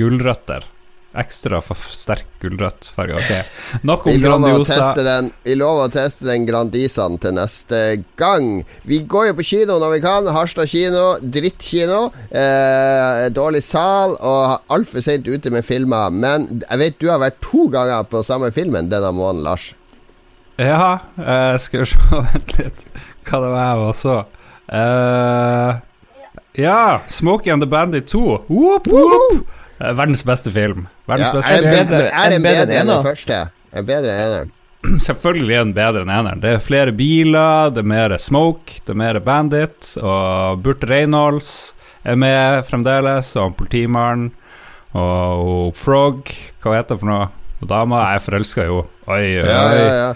gulrøtter. Ekstra for sterk gulrøttfarge. Ok, nok om Grandiosa. den, vi lover å teste den Grandisaen til neste gang. Vi går jo på kino når vi kan. Harstad kino, drittkino. Eh, dårlig sal og altfor seint ute med filmer. Men jeg vet du har vært to ganger på samme filmen denne måneden, Lars. Ja, eh, skal vi se Vent litt hva det var jeg også så. Eh, ja, Smokey and the Bandit 2. Whoop, whoop. Eh, verdens beste film. Verdens Ja, beste er, den bedre, er den bedre enn den første? Er bedre enn eneren? Selvfølgelig er den bedre enn eneren. Det er flere biler, det er mer Smoke, det er mer Bandit, og Burt Reynolds er med fremdeles, og politimannen, og, og Frog, hva heter det for noe? Og dama er forelska jo. Oi, oi, Ja, oi. ja, ja.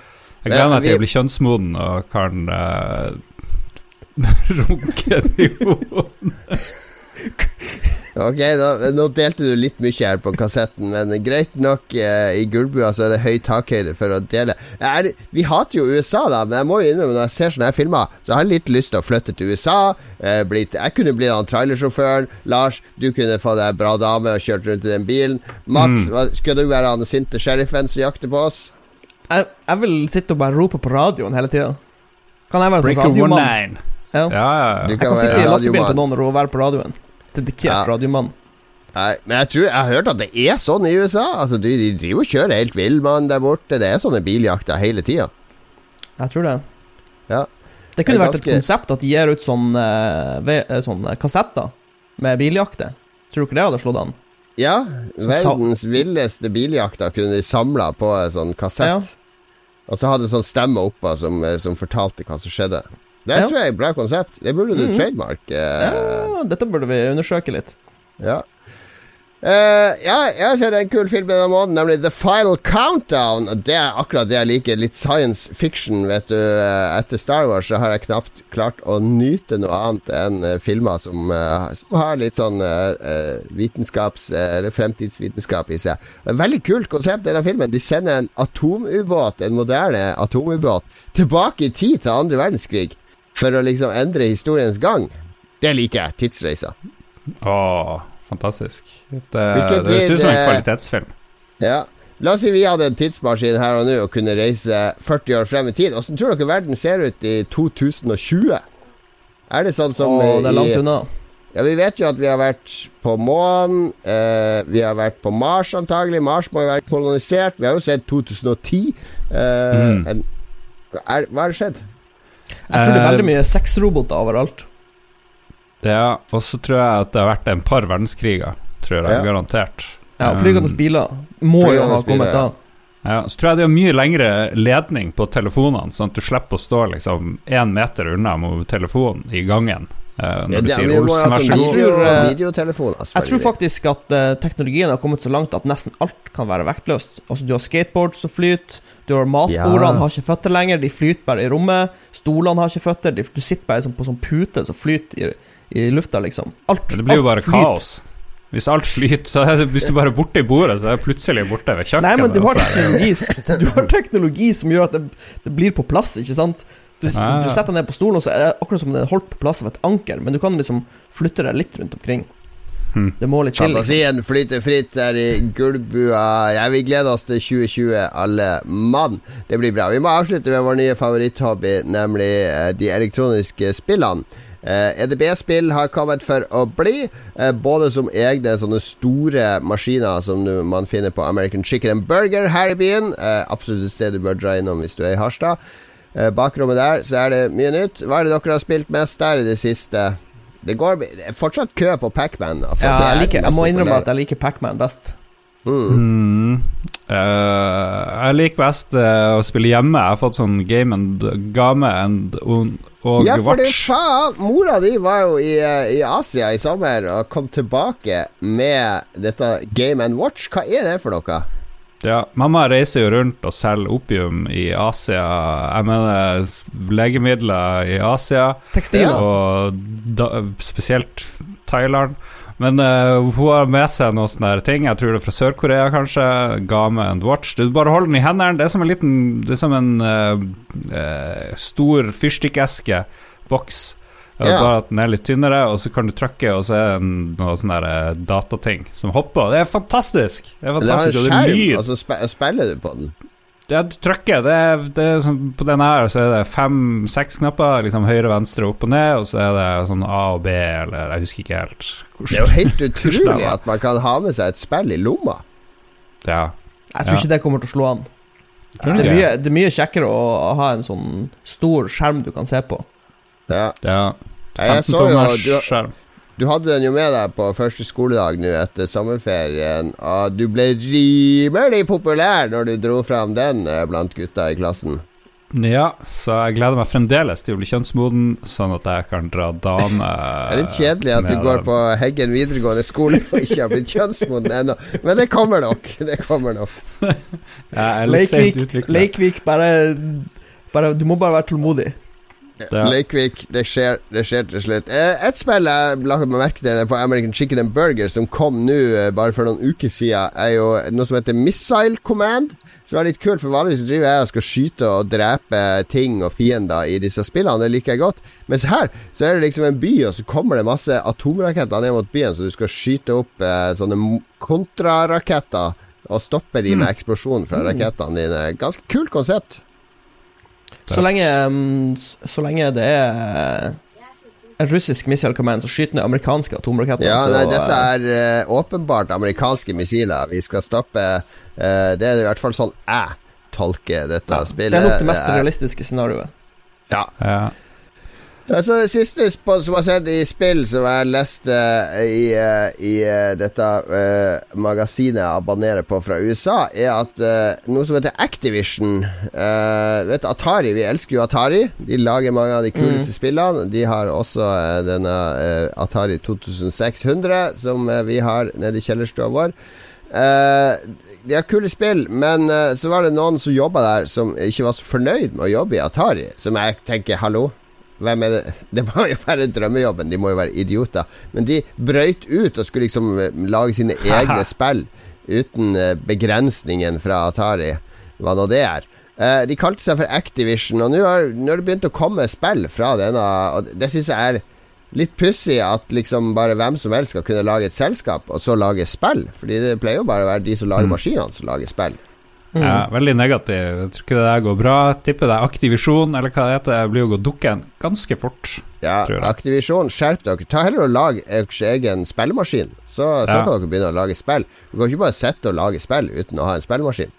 Jeg gleder meg til jeg blir kjønnsmoden og kan uh, runke nivåen. Ok, nå, nå delte du litt mye her på kassetten, men greit nok. Eh, I Gullbua så er det høy takhøyde for å dele. Er, vi hater jo USA, da, men jeg må jo innrømme når jeg ser sånne her filmer, så har jeg litt lyst til å flytte til USA. Eh, blitt, jeg kunne blitt han trailersjåføren. Lars, du kunne få deg bra dame og kjørt rundt i den bilen. Mats, hva, skal du være han sinte sheriffen som jakter på oss? Jeg, jeg vil sitte og bare rope på radioen hele tida. Kan jeg være sånn radiomann? 19. Ja. Ja, ja, Du ja. Jeg kan sitte i lastebilen til noen og være på radioen. Dedikert Ja. radiomann. Nei, men jeg tror Jeg har hørt at det er sånn i USA. Altså, de, de driver og kjører helt villmann der borte. Det er sånne biljakter hele tida. Jeg tror det. Ja. Det kunne Det vært vært et konsept at de gir ut sånne, eh, eh, sånn eh, kassetter med biljakter. Tror du ikke det hadde slått an? Ja, verdens villeste biljakter kunne de samla på en sånn kassett. Og så hadde sånn stemme oppå som, som fortalte hva som skjedde. Det Ja. tror jeg er et bra konsept. Det burde du Mhm. trademark. Eh, Ja, dette burde vi undersøke litt. ja. Uh, ja, jeg har sett en kul film denne måneden, nemlig The Final Countdown. Det er akkurat det jeg liker. Litt science fiction, vet du. Eh, Etter Star Wars så har jeg knapt klart å nyte noe annet enn eh, filmer som, som har litt sånn vitenskaps- eller fremtidsvitenskap i seg. Veldig kult konsept, denne filmen. De sender en atomubåt, en moderne atomubåt, tilbake i tid til andre verdenskrig. For å liksom endre historiens gang. Det liker jeg. Tidsreiser. Å, fantastisk. Det, Hvilken det høres ut som en eh, kvalitetsfilm. Ja. La oss si vi hadde en tidsmaskin her og nå og kunne reise 40 år frem i tid. Åssen tror dere verden ser ut i 2020? Er det sånn som Åh, det er langt i, unna. Ja, Vi vet jo at vi har vært på månen. Eh, vi har vært på Mars, antagelig. Mars må jo være kolonisert. Vi har jo sett 2010. Eh, Mm. en, er, hva har skjedd? Jeg tror det er Eh, veldig mye sexroboter overalt. Ja, og så tror jeg at det har vært en par verdenskriger. Tror jeg, Ja. garantert. Ja, Um, Flygende biler må jo ha kommet da. Ja, så tror jeg det er mye lengre ledning på telefonene, sånn at du slipper å stå liksom én meter unna telefonen i gangen. Eh, når du det- sier Olsen, vær så Jeg god. video, tror, eh, Jeg tror faktisk at eh, teknologien har kommet så langt at nesten alt kan være vektløst. Altså Du har skateboard som flyter, du har matbordene Ja. har ikke føtter lenger, de flyter bare i rommet. Stolene har ikke føtter, de, du sitter bare på sånn pute som flyter i, i lufta, liksom. Alt, det blir jo bare kaos. Hvis alt flyter, så er det, hvis du bare er borte i bordet, så er det plutselig borte ved kjøkkenet. Nei, men du har og så det- teknologi, du har teknologi som gjør at det, det blir på plass, ikke sant? Du, Ja, ja. du setter deg ned på stolen, og så er det akkurat som det er holdt på plass av et anker, men du kan liksom flytte deg litt rundt omkring. Hmm. Det må litt til. Liksom. Fantasien flyter fritt der i Gullbua. Jeg vil glede oss til 2020, alle mann. Det blir bra. Vi må avslutte med vår nye favoritthobby, nemlig eh, de elektroniske spillene. Eh, EDB-spill har kommet for å bli, eh, både som egne sånne store maskiner som du, man finner på American Chicken and Burger her i byen. Absolutt et sted du bør dra innom hvis du er i Harstad. Eh, bakrommet der så er det mye nytt. Hva er det dere har spilt mest der i det siste? Det, går, det er fortsatt kø på Pacman. Altså, Ja, det er jeg, liker, jeg må innrømme populære. at jeg liker Pacman best. Mm. Mm. Uh, jeg liker best uh, å spille hjemme. Jeg har fått sånn game and game and, og, og Ja, for det watch. faen! Mora di var jo i, i Asia i sommer og kom tilbake med dette Game and Watch. Hva er det for noe? Ja, mamma reiser jo rundt og selger opium i Asia. Jeg mener legemidler i Asia, Tekstiler. Og da, spesielt Thailand. Men uh, hun har med seg noen sånne ting. Jeg tror det er fra Sør-Korea, kanskje. Game and watch. Du bare holder den i hendene. Det er som en liten Det er som en uh, uh, stor fyrstikkeske, boks. Ja. Bare at den er litt tynnere, og så kan du trykke, og så er det noe sånn der eh, datating som hopper. Det er fantastisk! Det er Det har en fantastisk, og det er skjerm, og så sp spiller du på den. Ja, du trykker. Det er, det er sånn, på den her så er det fem-seks knapper. Liksom høyre, venstre, opp og ned. Og så er det sånn A og B, eller jeg husker ikke helt. Det er jo helt utrolig at man kan ha med seg et spill i lomma. Ja. Jeg tror Ja. ikke det kommer til å slå an. Det er mye, det er mye kjekkere å ha en sånn stor skjerm du kan se på. Ja. ja. Jeg 15 så jo tommers du, skjerm. du hadde den jo med deg på første skoledag nå etter sommerferien, og du ble rimelig populær når du dro fram den eh, blant gutta i klassen. Ja, så jeg gleder meg fremdeles til å bli kjønnsmoden, sånn at jeg kan dra dame Det er litt kjedelig at du går på Heggen videregående skole og ikke har blitt kjønnsmoden ennå, men det kommer nok. Det kommer nok. Jeg er litt. Leikvik bare, bare Du må bare være tålmodig. Ja. Det skjer, det skjer til slutt. Eh, et spill jeg la merke til på American Chicken and Burger, som kom nå eh, bare for noen uker siden, er jo noe som heter Missile Command. Som er litt kult, for vanligvis driver jeg og skal skyte og drepe ting og fiender i disse spillene. Det liker jeg godt. Mens her så er det liksom en by, og så kommer det masse atomraketter ned mot byen, så du skal skyte opp eh, sånne kontraraketter og stoppe de med eksplosjon fra rakettene dine. Ganske kult konsept. Så lenge, mm, så lenge det er en russisk missile command som skyter ned amerikanske atomraketter Ja, så, nei, dette eh, er uh, åpenbart amerikanske missiler vi skal stoppe. uh, det er i hvert fall sånn jeg tolker dette spillet. Det er nok det mest Eh, realistiske scenarioet. ja. Ja. Altså, det siste som har sett i spill som jeg leste i, eh, i eh, dette uh, magasinet jeg abonnerer på fra USA, er at uh, noe som heter Activision uh, Vet Atari, vi elsker jo Atari. De lager mange av de kuleste spillene. De har også denne Atari 2600, som vi har nede i kjellerstua vår. Uh, de har kule spill, men uh, så var det noen som jobba der, som ikke var så fornøyd med å jobbe i Atari. Som jeg tenker, hallo? Hvem er det? Det må jo være drømmejobben, de må jo være idioter. Men de brøyt ut og skulle liksom eh, lage sine egne spill uten eh, begrensningen fra Atari, hva nå det er. Eh, de kalte seg for Activision, og nå har, har det begynt å komme spill fra denne, og det syns jeg er litt pussig at liksom bare hvem som helst skal kunne lage et selskap, og så lage spill. Fordi det pleier jo bare å være de som lager maskinene, som lager spill. Ja, veldig negativ. Jeg tror ikke det der går bra. Tipper det er Aktivisjon, eller hva det heter, blir jo gått dukken ganske fort. Ja, Aktivisjon, skjerp dere. Ta heller og lag deres egen spillemaskin. Så, så Ja. kan dere begynne å lage spill. Du kan ikke bare sitte og lage spill uten å ha en spillemaskin.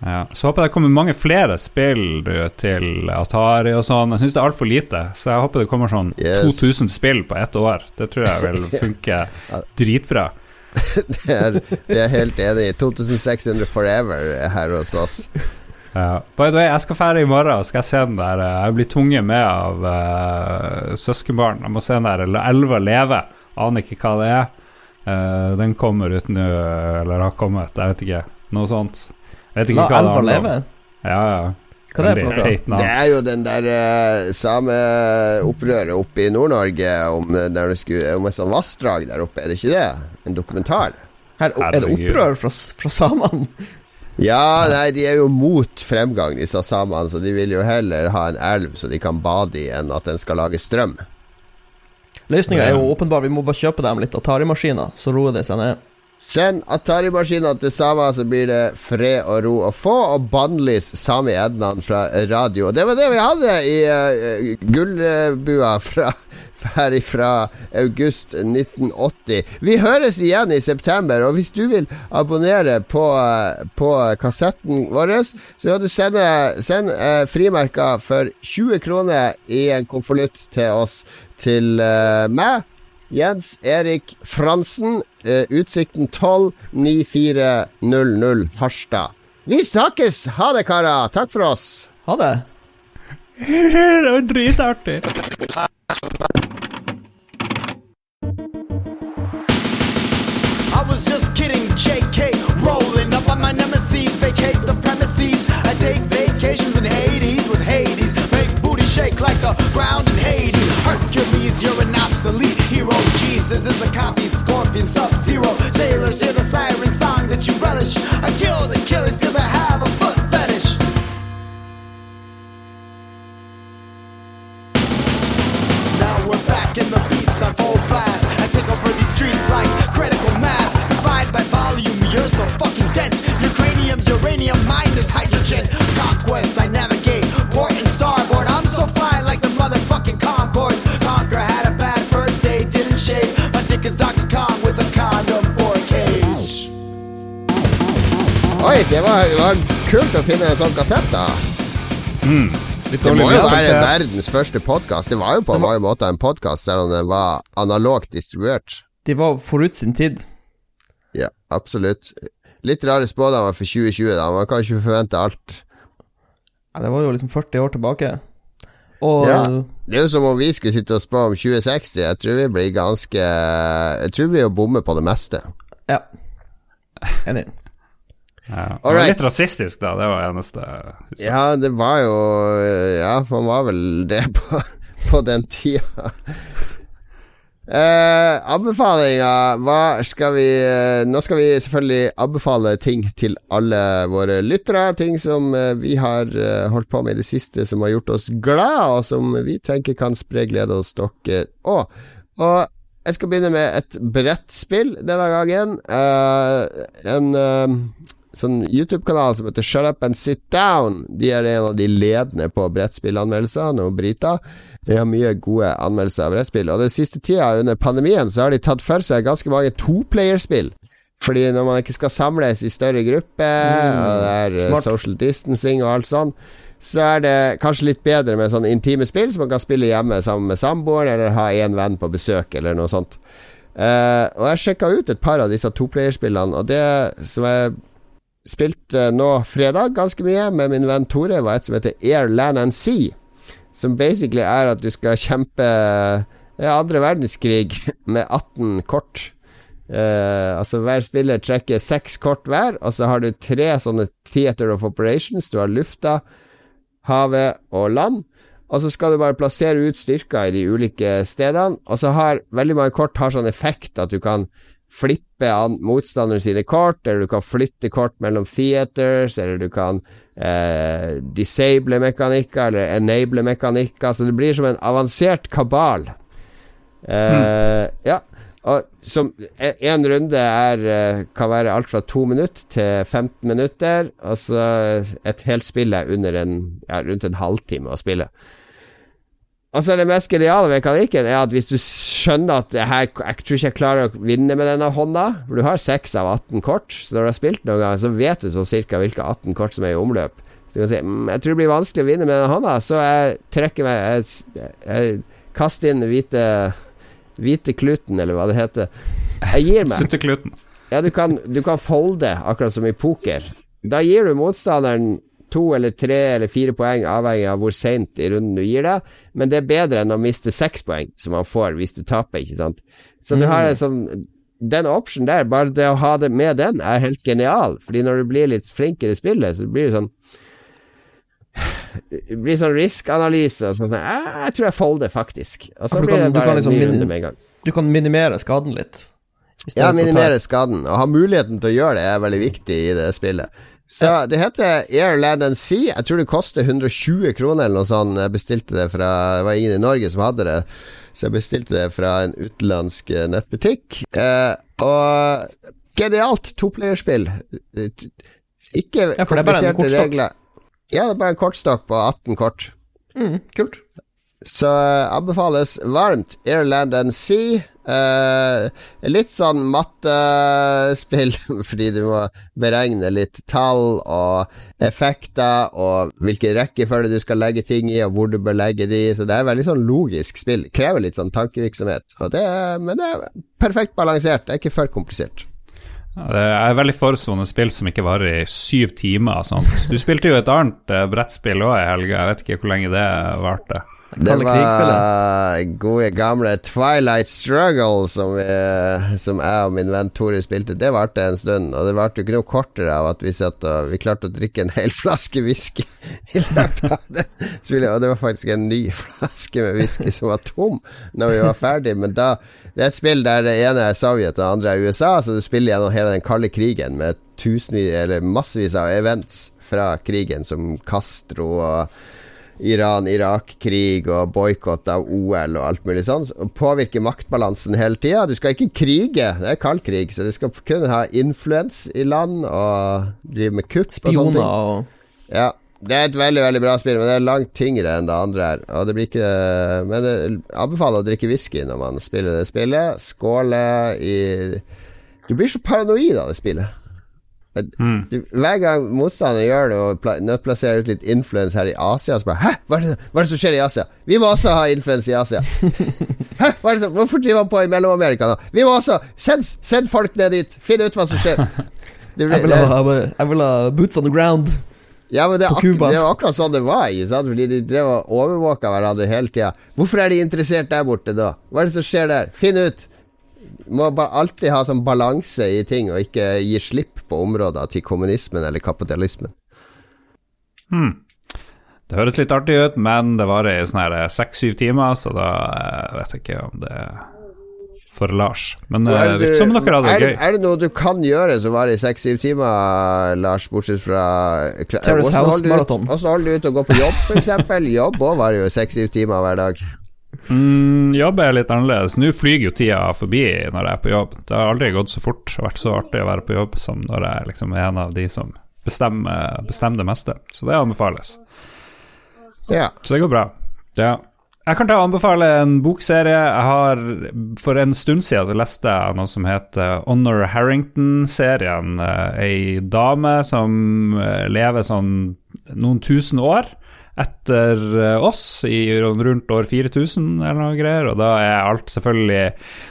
Ja. Så håper jeg det kommer mange flere spill du, til Atari og sånn. Jeg syns det er altfor lite, så jeg håper det kommer sånn Yes. 2000 spill på ett år. Det tror jeg vil funke dritbra. Det er, det er helt enig i. 2600 forever her hos oss. Ja. By the way, jeg skal fære i morgen og skal jeg se den der eh, Jeg blir tvunget med av uh, søskenbarn. Jeg må se den der Elva leve. Aner ikke hva det er. Uh, den kommer ut nå, eller har kommet. Jeg vet ikke. Noe sånt. Jeg vet ikke La hva elva det leve. Ja, ja. Hva er det Veldig for noe? Det er jo den der uh, sameopprøret oppe i Nord-Norge om, eh, om et sånt vassdrag der oppe, er det ikke det? En dokumentar? Her, er det opprør fra, fra samene? Ja, nei, de er jo mot fremgang, disse samene, så de vil jo heller ha en elv så de kan bade i, enn at den skal lage strøm. Løsninga er jo åpenbar, vi må bare kjøpe dem litt Atari-maskiner, så roer det seg ned. Send Atari-maskiner til Sama, så blir det fred og ro å få, og bannlys Sami Ednan fra radio. Og det var det vi hadde i uh, gullbua fra her fra august 1980. Vi høres igjen i september, og hvis du vil abonnere på, uh, på kassetten vår, så kan du sende, send uh, frimerker for 20 kroner i en konvolutt til oss til meg. Jens Erik Fransen, eh, Utsikten 12 9400 Harstad. Vi snakkes! Ha det, karer. Takk for oss. Ha det. Det var dritartig. I was just kidding, JK. Rolling up on my nemesis, vacate the premises. I take vacations in Hades with Hades. Make booty shake like the ground in Hades. Hercules, you're an obsolete. Jesus is a copy, scorpion, sub zero. Sailors hear the siren song that you relish. I killed Achilles cause I have a foot fetish. Now we're back in the beats on full blast. I take over these streets like critical mass. Divide by volume, you're so fucking dense. Your uranium, mine is hydrogen. Conquest, I Oi, det var, det var kult å finne en sånn kassett, da. Mm. Det må jo være verdens første podkast. Det var jo på mange måter en podkast, selv om den var analogt distribuert. De var forut sin tid. Ja, absolutt. Litt rare spådommer for 2020, da. Man kan ikke forvente alt. Ja, det var jo liksom 40 år tilbake. Og Ja. Det er jo som om vi skulle sitte og spå om 2060. Jeg tror vi blir ganske Jeg tror vi blir å bomme på det meste. ja. Enig. Ja. Det var Litt rasistisk, da. Det var eneste. Ja, det var jo Ja, man var vel det på, på den tida. Eh, anbefalinger Hva skal vi eh, Nå skal vi selvfølgelig anbefale ting til alle våre lyttere. Ting som eh, vi har eh, holdt på med i det siste som har gjort oss glad, og som vi tenker kan spre glede hos dere òg. Og jeg skal begynne med et brettspill denne gangen. Eh, en eh, sånn YouTube-kanal som heter Shut Up and Sit Down. De er en av de ledende på brettspillanmeldelser, noen briter. De har mye gode anmeldelser av brettspill. Og den siste tida, under pandemien, så har de tatt for seg ganske mange toplayerspill. Fordi når man ikke skal samles i større grupper, og det er eh, smart. social distancing og alt sånn, så er det kanskje litt bedre med sånne intime spill som man kan spille hjemme sammen med samboeren, eller ha én venn på besøk, eller noe sånt. Uh, og jeg sjekka ut et par av disse toplayerspillene, og det som jeg spilte nå fredag ganske mye med min venn Tore, var et som heter Air, Land and Sea. Som basically er at du skal kjempe ja, andre verdenskrig med 18 kort. Uh, altså Hver spiller trekker seks kort hver, og så har du tre sånne theater of operations. Du har lufta, havet og land. Og så skal du bare plassere ut styrker i de ulike stedene. Og så har veldig mange kort har sånn effekt at du kan flippe an motstanderen sine kort, eller du kan flytte kort mellom theaters, eller du kan eh, disable mekanikker, eller enable mekanikker. Så det blir som en avansert kabal. Eh, Ja. Og som en, en runde er eh, kan være alt fra to minutter til 15 minutter. Altså et helt spill er under en ja, rundt en halvtime å spille. Altså Det mest geniale mekanikken er at hvis du skjønner at det her, jeg tror ikke jeg klarer å vinne med denne hånda For du har 6 av 18 kort, så når du har spilt noen ganger, så vet du så cirka hvilke 18 kort som er i omløp. Så du kan si mm, jeg tror det blir vanskelig å vinne med denne hånda, så jeg trekker meg Jeg, jeg kaster inn hvite Hvite kluten, eller hva det heter. Jeg gir meg. Suttekluten. Ja, du kan, du kan folde, akkurat som i poker. Da gir du motstanderen to eller tre eller fire poeng, avhengig av hvor seint i runden du gir deg, men det er bedre enn å miste seks poeng, som man får hvis du taper, ikke sant. Så du har en sånn Den option der, bare det å ha det med den, er helt genial, fordi når du blir litt flinkere i spillet, så blir du sånn det blir sånn risk-analyse og sånn. sånn, «Eh, Jeg tror jeg folder, faktisk. Og så ja, blir kan- det bare liksom en liksom ny runde med en gang. Du kan minimere skaden litt. Ja, minimere skaden. Å ha muligheten til å gjøre det er veldig viktig i det spillet. Så det heter Air Land and Sea. Jeg tror det koster 120 kroner eller noe sånt. Jeg bestilte det fra Det var ingen i Norge som hadde det, så jeg bestilte det fra en utenlandsk eh, nettbutikk. Eh, og genialt toplayerspill. Ikke Ja, er kompliserte regler. Ja, det er bare en kortstokk på 18 kort. Mm, kult. Så eh, anbefales varmt Airland and Sea. Eh, litt sånn mattespill, fordi du må beregne litt tall og effekter, og hvilken rekkefølge du skal legge ting i, og hvor du bør legge de. Så det er veldig sånn logisk spill. Krever litt sånn tankevirksomhet. Det, men det er perfekt balansert. Det er ikke for komplisert. Det er veldig for spill som ikke varer i syv timer. sånt. Du spilte jo et annet eh, brettspill òg i helga, jeg vet ikke hvor lenge det varte. Det var gode gamle Twilight Struggle som, vi, som jeg og min venn Tore spilte. Det varte en stund, og det varte jo ikke noe kortere av at vi satt Vi klarte å drikke en hel flaske whisky i løpet av det spillet, og det var faktisk en ny flaske med whisky som var tom når vi var ferdig, men da Det er et spill der det ene er Sovjet og det andre er USA, så du spiller gjennom hele den kalde krigen med tusenvis, eller massevis av events fra krigen, som Castro og Iran-Irak-krig og boikott av OL og alt mulig sånn. Og påvirker maktbalansen hele tida. Du skal ikke krige, det er kald krig, så du skal kunne ha influens i land og drive med kupp og sånne Spioner ting. og Ja, det er et veldig veldig bra spill, men det er langt tyngre enn det andre her. Og det blir ikke Men jeg anbefaler å drikke whisky når man spiller det spillet. Skåle i Du blir så paranoid av det spillet. Du, hver gang motstanderen gjør det og nøttplasserer ut litt influens her i Asia, så bare Hæ, hva er, det, hva er det som skjer i Asia? Vi må også ha influens i Asia. Hæ, hva er det som, hvorfor driver han på i Mellom-Amerika nå? Vi må også send, send folk ned dit! Finn ut hva som skjer. Det, jeg vil, ha, jeg vil ha boots on the ground. ja, men det er, det er akkurat sånn det var, ikke sant? Fordi de drev og overvåka hverandre hele tida. Hvorfor er de interessert der borte da? Hva er det som skjer der? Finn ut! Må bare alltid ha sånn balanse i ting, og ikke gi slipp på områder til kommunismen eller kapitalismen. Det høres litt artig ut, men det varer i sånn seks-syv timer, så da eh, vet jeg ikke om det er for Lars. Men det Er det, virker som dere hadde er, det gøy. er det noe du kan gjøre som varer i seks-syv timer, Lars, bortsett fra Terrace Hvordan House holder du ut- Marathon. Hvordan holder du ut å gå på jobb, f.eks.? jobb òg varer jo seks-syv timer hver dag. Mm, jobb er litt annerledes. Nå flyr jo tida forbi når jeg er på jobb. Det har aldri gått så fort og vært så artig å være på jobb som når jeg liksom er en av de som bestemmer, bestemmer det meste. Så det anbefales. Ja. Så det går bra. Ja. Jeg kan ta anbefale en bokserie. Jeg har For en stund siden så leste jeg noe som heter Honor Harrington-serien. Eh, Ei dame som eh, lever sånn noen tusen år etter eh, oss, i rundt år 4000 eller noe greier. Og da er alt selvfølgelig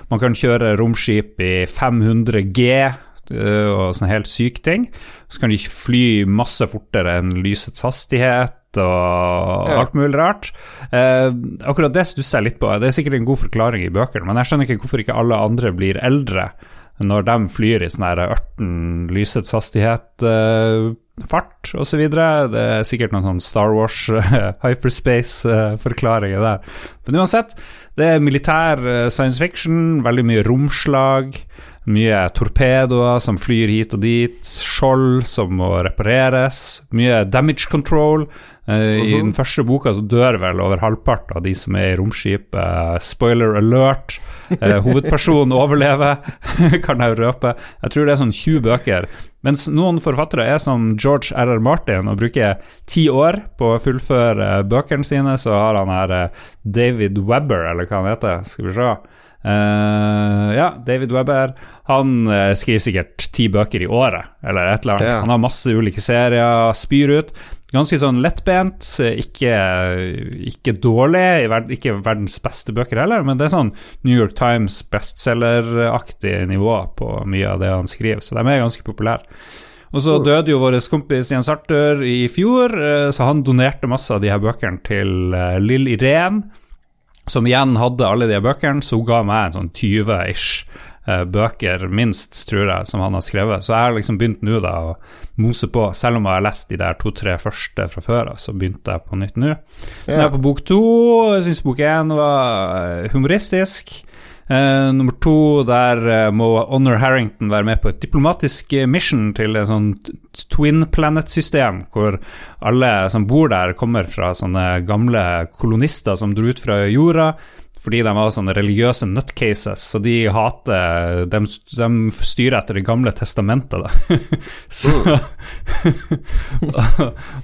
Man kan kjøre romskip i 500 G eh, og sånne helt syke ting. Så kan de fly masse fortere enn lysets hastighet og alt mulig rart. Eh, akkurat det stusser jeg litt på. Det er sikkert en god forklaring i bøkene, men jeg skjønner ikke hvorfor ikke alle andre blir eldre når de flyr i sånn her ørten lysets hastighet eh, fart osv. Det er sikkert noen sånn Star Wars hyperspace-forklaringer der. Men uansett, det er militær eh, science fiction, veldig mye romslag. Mye torpedoer som flyr hit og dit, skjold som må repareres, mye damage control. Eh, I den første boka så dør vel over halvparten av de som er i romskipet. spoiler alert. Eh, hovedpersonen overlever, kan jeg røpe. Jeg tror det er sånn 20 bøker. Mens noen forfattere er som George R.R. Martin og bruker ti år på å fullføre bøkene sine, så har han her eh, David Webber, eller hva han heter, skal vi se. Uh, ja, David Webber. Han uh, skriver sikkert ti bøker i året, eller et eller annet. Ja. Han har masse ulike serier, spyr ut. Ganske sånn lettbent, ikke, ikke dårlig, ikke verdens beste bøker heller, men det er sånn New York Times bestselgeraktig nivå på mye av det han skriver, så de er ganske populære. Og så døde jo vår kompis Jens Arthur i fjor, eh, så han donerte masse av de her bøkene til eh, Lill Irén, som igjen hadde alle de her bøkene, så hun ga meg en sånn 20-ish eh, bøker, minst, tror jeg, som han har skrevet. Så jeg har liksom begynt nå da å mose på. Selv om jeg har lest de der to-tre første fra før av, så begynte jeg på nytt nå. Nå er jeg på bok to. Jeg syns bok én var eh, humoristisk. Uh, nummer to, der uh, må Honor Harrington være med på et diplomatisk eh, mission til et sånn twin planet-system, hvor alle som bor der, kommer fra sånne gamle kolonister som dro ut fra jorda. Fordi de var sånne religiøse nutcases, så de hater De, de styrer etter Det gamle testamentet, da. så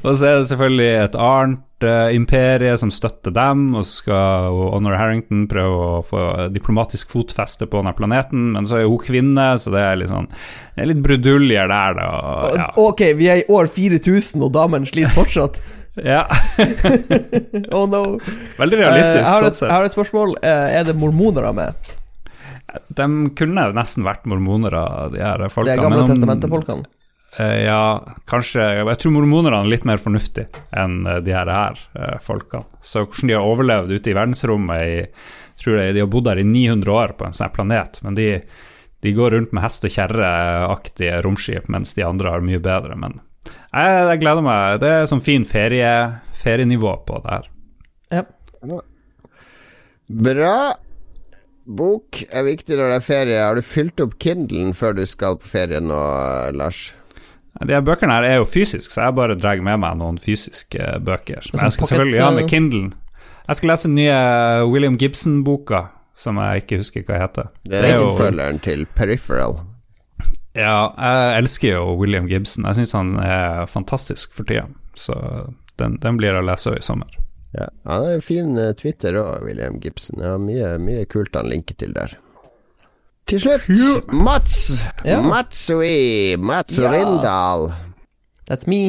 Og så er det selvfølgelig et annet uh, imperie som støtter dem, og så skal Honor Harrington prøve å få diplomatisk fotfeste på denne planeten, men så er hun kvinne, så det er litt sånn Det er litt bruduljer der, da. og Ja. Ok, vi er i år 4000, og damen sliter fortsatt. Ja. Oh no. Veldig realistisk. realistisk, jeg, har sånn et, jeg har et spørsmål. Uh, er det mormonere med? De kunne nesten vært mormonere, de her De folkene. gamle men om- testamentefolkene? Eh, ja, kanskje Jeg tror mormonerne er litt mer fornuftige enn de her, her folkene. Så hvordan de har overlevd ute i verdensrommet i tror jeg De har bodd der i 900 år på en sånn planet, men de, de går rundt med hest og kjerre-aktige romskip, mens de andre har mye bedre. Men jeg, jeg gleder meg. Det er sånn fin ferie, ferienivå på det her. Ja. Bra. Bok er viktig når det er ferie. Har du fylt opp Kindlen før du skal på ferie nå, Lars? De her bøkene her er jo fysisk, så jeg bare drar med meg noen fysiske bøker. Men jeg skal selvfølgelig ha med eh, Kindlen. Jeg skal lese den nye William Gibson-boka, som jeg ikke husker hva heter. Det Det er er jo- til Peripheral. Ja, jeg elsker jo William Gibson. Jeg syns han er fantastisk for tida. Så den, den blir å lese i sommer. Ja, han er en fin eh, Twitter òg, William Gibson. Ja, mye, mye kult han linker til der. Til slutt, Mats! Ja. Matsui! Mats Ja. Rindal. That's me.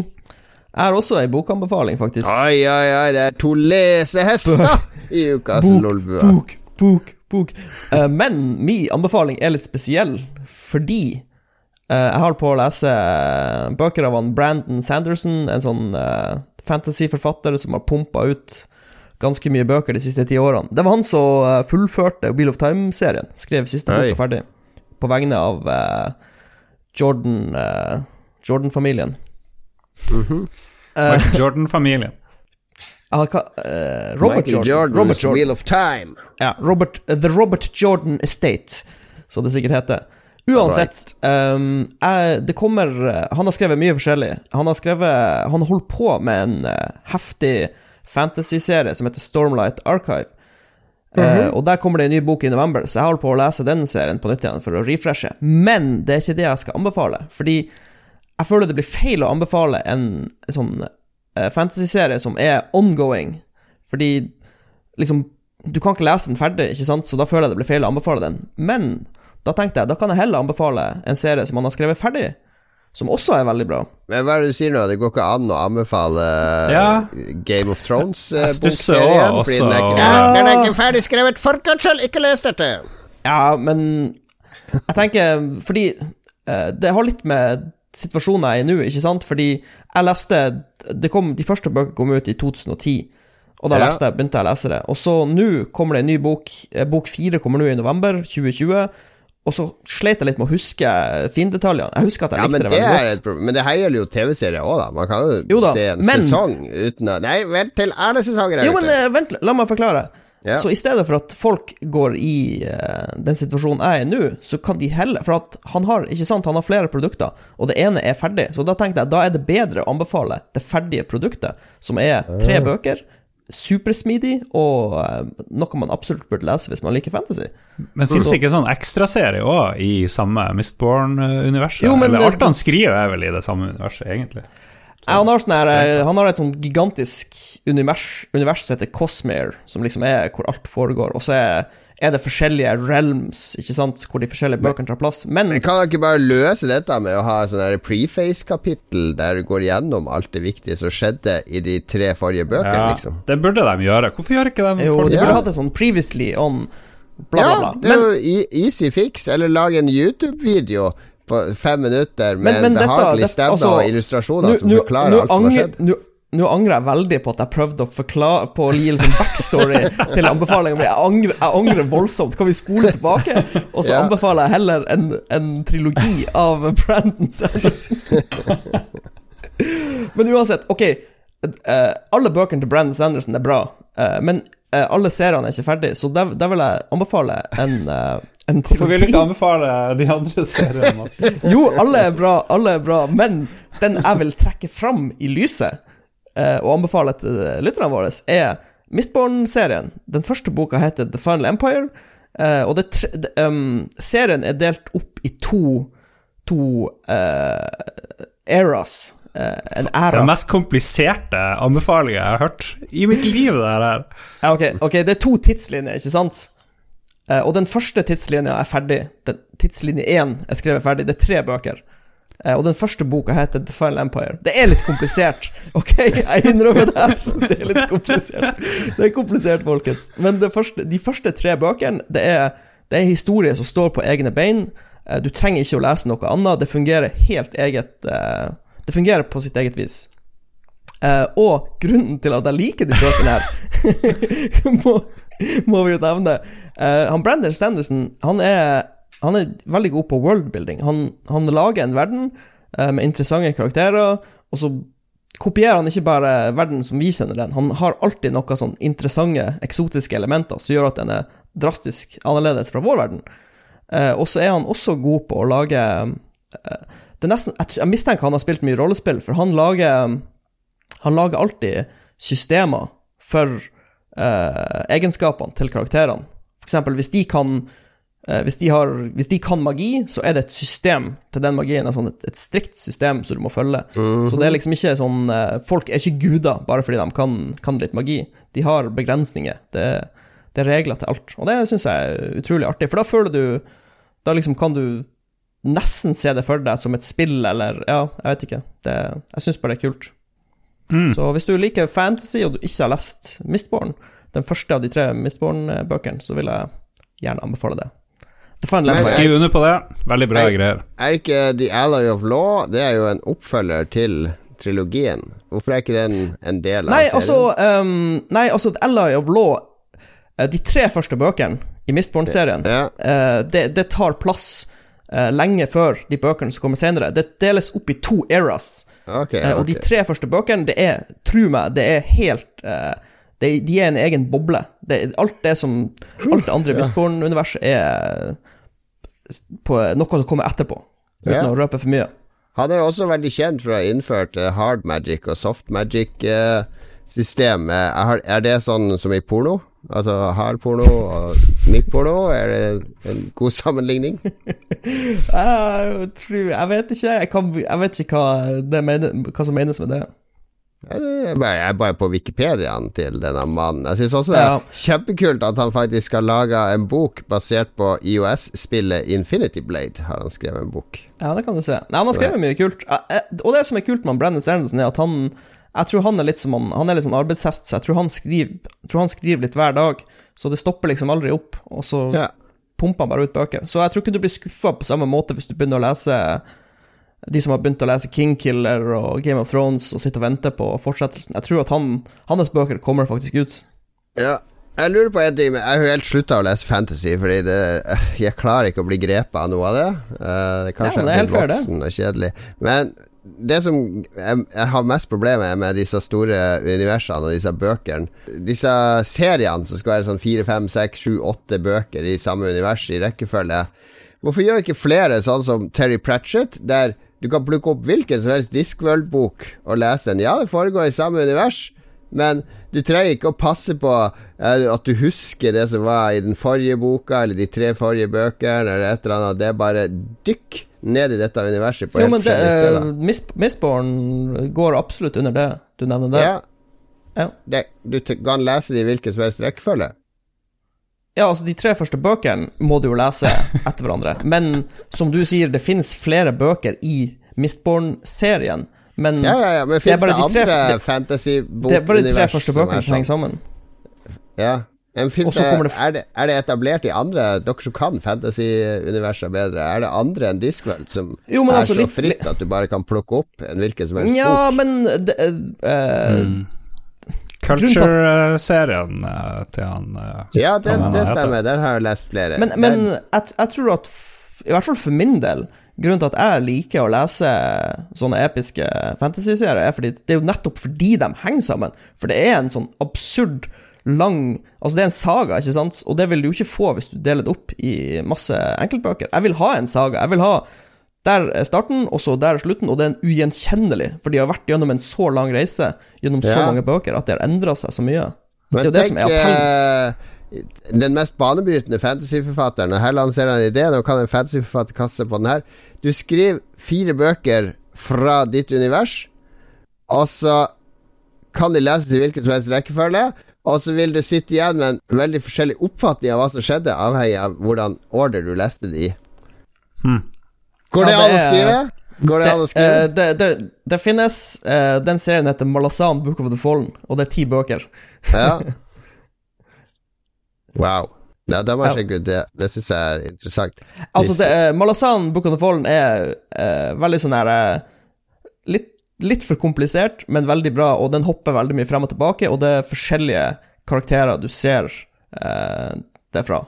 Jeg har også ei bokanbefaling, faktisk. Oi, oi, oi, det er to lesehester i ukas Lolbua. bok, bok, bok. Uh, men min anbefaling er litt spesiell, fordi jeg holder på å lese eh, bøker av han Brandon Sanderson, en sånn uh, fantasyforfatter som har pumpa ut ganske mye bøker de siste ti årene. Det var han som eh, fullførte Wheel of Time-serien, skrev siste Oi. boka ferdig, på vegne av uh, Jordan uh, Jordan-familien. Michael Jordan-familien. Ah, hva- eh, Robert Michael Jordan. Jordans Robert Jordan. Wheel of Time. Ja, Robert, uh, The Robert Jordan Estate, som det sikkert heter. Uansett, ehm, jeg, det kommer eh, Han har skrevet mye forskjellig. Han har skrevet Han holdt på med en uh, heftig fantasy-serie som heter Stormlight Archive. Eh, og der kommer det en ny bok i november, så jeg holder på å lese den serien på nytt igjen for å refreshe. Men det er ikke det jeg skal anbefale, fordi jeg føler det blir feil å anbefale en sånn uh, fantasy-serie som er ongoing, fordi liksom Du kan ikke lese den ferdig, ikke sant, så da føler jeg det blir feil å anbefale den. Men da tenkte jeg, da kan jeg heller anbefale en serie som han har skrevet ferdig, som også er veldig bra. Men hva er det du sier nå? Det går ikke an å anbefale Ja. Game of Jeg stusser Thrones-bokserien? også Fordi den er ikke, over- den er ikke ferdig skrevet! Forkansel, ikke les dette! Ja, men jeg tenker Fordi eh, det har litt med situasjonen jeg er i nå, ikke sant? Fordi jeg leste det kom, De første bøkene kom ut i 2010, og da Ja. leste begynte jeg å lese det. Og så nå kommer det en ny bok. Eh, Bok fire kommer nå i november 2020. Og så sleit jeg litt med å huske findetaljene. Jeg husker at jeg Ja, likte det det veldig godt. problem. Men det her gjelder jo TV-serier òg, da. Man kan jo, Jo da, se en men- sesong uten å Nei, vent til alle sesonger er Jo, men eh, vent, la meg forklare. Ja. Så i stedet for at folk går i uh, den situasjonen jeg er i nå, så kan de heller For at han har ikke sant, han har flere produkter, og det ene er ferdig. Så da tenkte jeg da er det bedre å anbefale det ferdige produktet, som er tre bøker. Supersmidig, og eh, noe man absolutt burde lese hvis man liker fantasy. Men fins det ikke sånn ekstraserie òg i samme Mistborn-universet? Eller alt han skriver, er vel i det samme universet, egentlig? Ja, Han har, sånn her, eh, han har et sånn gigantisk univers, univers som heter Cosmere, som liksom er hvor alt foregår. Og så er, er det forskjellige realms, ikke sant, hvor de forskjellige bøkene tar plass. Men Men kan dere ikke bare løse dette med å ha sånn preface-kapittel der du går gjennom alt det viktige som skjedde i de tre forrige bøkene, Ja, liksom? det burde de gjøre. Hvorfor gjør ikke de jo, de de Ja. burde hatt det sånn previously on bla, ja, bla, Ja, det er jo easy fix. Eller lage en YouTube-video på fem minutter med Men- men en behagelig stemme altså, og illustrasjoner som nu, forklarer nu, alt som har skjedd. nå- angrer jeg veldig på at jeg prøvde å forklare På Liel liksom backstory til anbefalingen, mi. jeg jeg angrer voldsomt. Kan vi spole tilbake, og så Ja. anbefaler jeg heller en, en trilogi av Brandon Sanderson? men uansett, ok. eh, alle bøkene til Brandon Sanderson er bra, eh, men eh, alle seriene er ikke ferdig, så der, der vil jeg anbefale en, uh, trilogi. Hvorfor vil du ikke anbefale de andre seriene, Mats? Jo, alle er bra, alle er bra, men den jeg vil trekke fram i lyset eh, og anbefale til lytterne våre, er Mistborn-serien. Den første boka heter The Final Empire, eh, og det, det, um, serien er delt opp i to, to eh, eras. eh, en Det æra. den mest kompliserte anbefalinger jeg har hørt i mitt liv. Det her. Ja, okay, ok, det er to tidslinjer, ikke sant? Eh, og den første tidslinja er ferdig. Den, tidslinje én er skrevet ferdig. Det er tre bøker. Eh, og den første boka heter The Final Empire. Det er litt komplisert, ok? Jeg innrømmer det. Det er litt komplisert. Det er komplisert, folkens. Men første, de første tre bøkene, det er, det er historie som står på egne bein. Eh, du trenger ikke å lese noe annet. Det fungerer helt eget Det fungerer på sitt eget vis. Og grunnen til at jeg liker de bøkene her, må, vi jo nevne Uh, han Brandon Sanderson han er, han er veldig god på worldbuilding. Han, han lager en verden uh, med interessante karakterer, og så kopierer han ikke bare verden som vi kjenner den. Han har alltid noen sånn interessante, eksotiske elementer som gjør at den er drastisk annerledes fra vår verden. Uh, og så er han også god på å lage nesten, jeg, jeg mistenker han har spilt mye rollespill, for han lager Han lager alltid systemer for eh, egenskapene til karakterene. For eksempel, hvis de kan eh, hvis, de har, hvis de kan magi, så er det et system til den magien. Sånn et, et strikt system som du må følge. Så det er liksom ikke sånn eh, Folk er ikke guder bare fordi de kan, kan litt magi. De har begrensninger. Det, det er regler til alt. Og det syns jeg er utrolig artig, for da føler du Da liksom kan du nesten se det for deg som et spill, eller Ja, jeg vet ikke. Det, jeg syns bare det er kult. Så hvis du liker fantasy, og du ikke har lest Mistborn, den første av de tre Mistborn-bøkene, så vil jeg gjerne anbefale det. Skriv under på det. Veldig bra greier. Er ikke The Ally of Law Det er jo en oppfølger til trilogien. Hvorfor er ikke den en del av Nei, serien? altså um, Nei, altså The Ally of Law eh, De tre første bøkene i Mistborn-serien, Ja. uh, det, det tar plass lenge før de bøkene som kommer senere. Det deles opp i to eras. Okay, Eh, og de tre første bøkene, det er, tro meg, det er helt eh, det, De er en egen boble. Det, alt det som Alt det andre i Mistborn-universet er på noe som kommer etterpå, uten yeah. å røpe for mye. Han er jo også veldig kjent for å ha innført eh, hard magic og soft magic-system. er det sånn som i porno? Altså hard porno og myk porno? Er det en god sammenligning? Jeg tror Jeg vet ikke. Jeg, kan, jeg vet ikke hva, det mener, hva som menes med det. Jeg er bare, jeg er bare på Wikipediaen til denne mannen. Jeg syns også det Ja. er kjempekult at han faktisk har laga en bok basert på IOS-spillet Infinity Blade. Har han skrevet en bok Ja, det kan du se. Nei, han har skrevet mye kult. Eh, Og det som er kult med Brandon Sanderson, er at han Jeg tror han er litt som han, han er litt sånn arbeidshest, så jeg tror han skriver, jeg tror han skriver litt hver dag. Så det stopper liksom aldri opp, og så Ja. pumper han bare ut bøker. Så jeg tror ikke du blir skuffa på samme måte hvis du begynner å lese de som har begynt å lese Kingkiller og Game of Thrones og sitter og venter på fortsettelsen. Jeg tror at han, hans bøker kommer faktisk ut. Ja, jeg lurer på en ting, men jeg har helt slutta å lese fantasy, fordi det, jeg klarer ikke å bli grepet av noe av det. Uh, det kanskje Ja, det er er helt blitt voksen og kjedelig. Men det som jeg, har mest problemer med disse store universene og disse bøkene Disse seriene som skal være sånn fire, fem, seks, sju, åtte bøker i samme univers i rekkefølge Hvorfor gjør ikke flere sånn som Terry Pratchett, der du kan plukke opp hvilken som helst Discworld-bok og lese den? Ja, det foregår i samme univers, men du trenger ikke å passe på eh, at du husker det som var i den forrige boka, eller de tre forrige bøkene, eller et eller annet. Det er bare dykk ned i dette universet på Jo, helt det, forskjellige eh, steder. Mist- Mistborn går absolutt under det du nevner der. Ja, Ja. det, du kan lese det i hvilken som helst rekkefølge. Ja, altså De tre første bøkene må du jo lese etter hverandre. Men som du sier, det fins flere bøker i Mistborn-serien. Men Ja, ja, ja, men fins det, bare de tre- er det- det er bare de tre første bøkene som henger sånn? sammen. Ja. Så det, det er, det, er det etablert i andre Dere som kan fantasy-universet bedre, er det andre enn Discworld som Jo, er altså, så litt- fritt at du bare kan plukke opp en hvilken som helst Ja, bok? men det, eh, Culture-serien eh, til han Ja, det, det stemmer. Der har jeg lest flere. Men, men jeg, jeg tror at, i hvert fall for min del, grunnen til at jeg liker å lese sånne episke fantasy-serier, er fordi det er jo nettopp fordi de henger sammen. For det er en sånn absurd lang Altså, det er en saga, ikke sant? Og det vil du jo ikke få hvis du deler det opp i masse enkeltbøker. Jeg vil ha en saga. Jeg vil ha der er starten, og så der er slutten, og det er en ugjenkjennelig, for de har vært gjennom en så lang reise, gjennom så Ja. mange bøker, at det har endra seg så mye. det er Men jo det som er appellen. eh, den mest banebrytende fantasyforfatteren, og her lanserer han en idé, nå kan en fantasyforfatter kaste på den her. Du skriver fire bøker fra ditt univers, og så kan de leses i hvilken som helst rekkefølge, og så vil du sitte igjen med en veldig forskjellig oppfatning av hva som skjedde, avhengig av hvordan order du leste det i. Går det Ja, an å skrive? Går det an å skrive? Uh, det, det, det finnes uh, Den serien heter Malazan Book of the Fallen, og det er ti bøker. Ja. Wow. Ja, det må jeg sjekke ut det. Det syns jeg er interessant. Altså, det, eh, Malazan Book of the Fallen er eh, veldig sånn her litt, litt for komplisert, men veldig bra, og den hopper veldig mye frem og tilbake, og det er forskjellige karakterer du ser eh, derfra.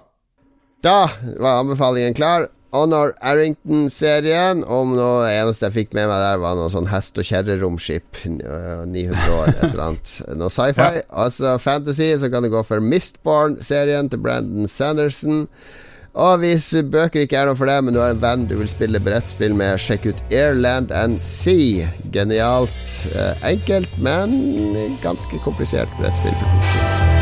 Da var anbefalingen klar. Honor Arrington-serien. Om noe det eneste jeg fikk med meg der, var noe sånn hest- og kjerreromskip. n- øh, 900 år, et eller annet. Noe sci-fi. Altså fantasy, så kan du gå for Mistborn-serien til Brandon Sanderson. Og hvis bøker ikke er noe for deg, men du har en venn du vil spille brettspill med, sjekk ut Airland and Sea. Genialt. eh, enkelt, men ganske komplisert brettspill.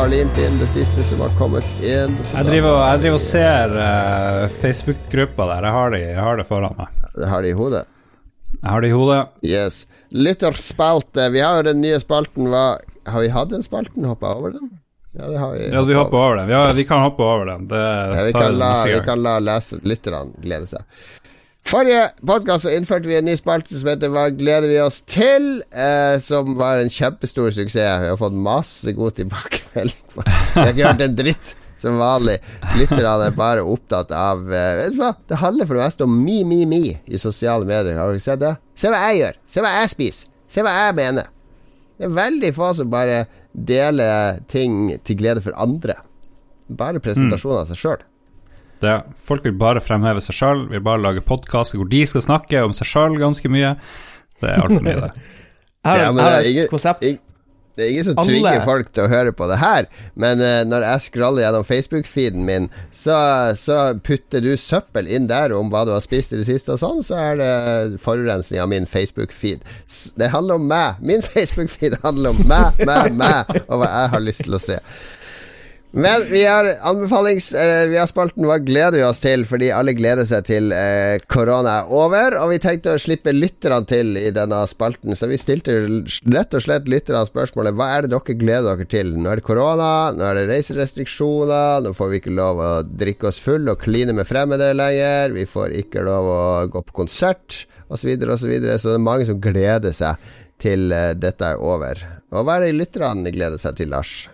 Og limt inn det siste som har kommet inn. Jeg driver, jeg driver og ser uh, Facebook-gruppa der. Jeg har, de, jeg har det foran meg. Det har det i hodet. Jeg har det i hodet. Yes. Lytterspalte. Vi har jo den nye spalten. Hva Har vi hatt den spalten? Hoppa over den? Ja, det har vi. Ja, vi hopper over den. Har, vi kan hoppe over den. Det Ja, vi, kan la, vi kan la lytterne glede seg. Forrige podkast innførte vi en ny spalte som heter Hva gleder vi oss til? Eh, som var en kjempestor suksess. Vi har fått masse god tilbakemelding. Vi har ikke hørt en dritt, som vanlig. Lytterne er bare opptatt av eh, Vet du hva? Det handler for det meste om me, me, me i sosiale medier. Har dere sett det? Se hva jeg gjør. Se hva jeg spiser. Se hva jeg mener. Det er veldig få som bare deler ting til glede for andre. Bare presentasjon av seg sjøl. Det, folk vil bare fremheve seg sjøl, vil bare lage podkaster hvor de skal snakke om seg sjøl ganske mye. Det er altfor mye, det. Her Ja, men jeg det er et konsept. Det er ingen som Alle- tvinger folk til å høre på det her, men uh, når jeg scroller gjennom Facebook-feeden min, så, så putter du søppel inn der om hva du har spist i det siste, og sånn, så er det forurensning av min Facebook-feed. Det handler om meg. Min Facebook-feed handler om meg, meg, meg, og hva jeg har lyst til å se. Men vi har anbefalings Vi har spalten Hva gleder vi oss til? Fordi alle gleder seg til eh, korona er over. Og vi tenkte å slippe lytterne til i denne spalten, så vi stilte rett og slett lytterne spørsmålet Hva er det dere gleder dere til? Nå er det korona, nå er det reiserestriksjoner, nå får vi ikke lov å drikke oss full og kline med fremmede lenger, vi får ikke lov å gå på konsert, osv., osv. Så, videre. så det er mange som gleder seg til eh, dette er over. Og hva er det lytterne gleder seg til, Lars?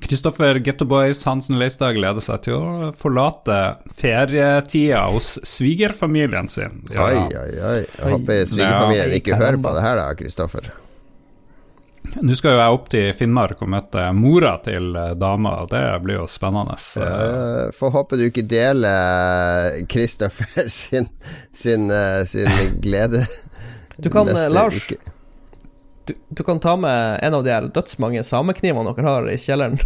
Kristoffer Getto Boys Hansen Leistad gleder seg til å forlate ferietida hos svigerfamilien sin. Ja, Oi, oi, oi. Jeg håper svigerfamilien Ja. ikke hører på det her, da, Kristoffer. Nå skal jo jeg opp til Finnmark og møte mora til eh, dama, og det blir jo spennende. Uh, Får håpe du ikke deler Kristoffer sin, sin, eh, sin glede Du kan, neste eh, Lars, uke. Du, du kan ta med en av de her dødsmange sameknivene dere har i kjelleren,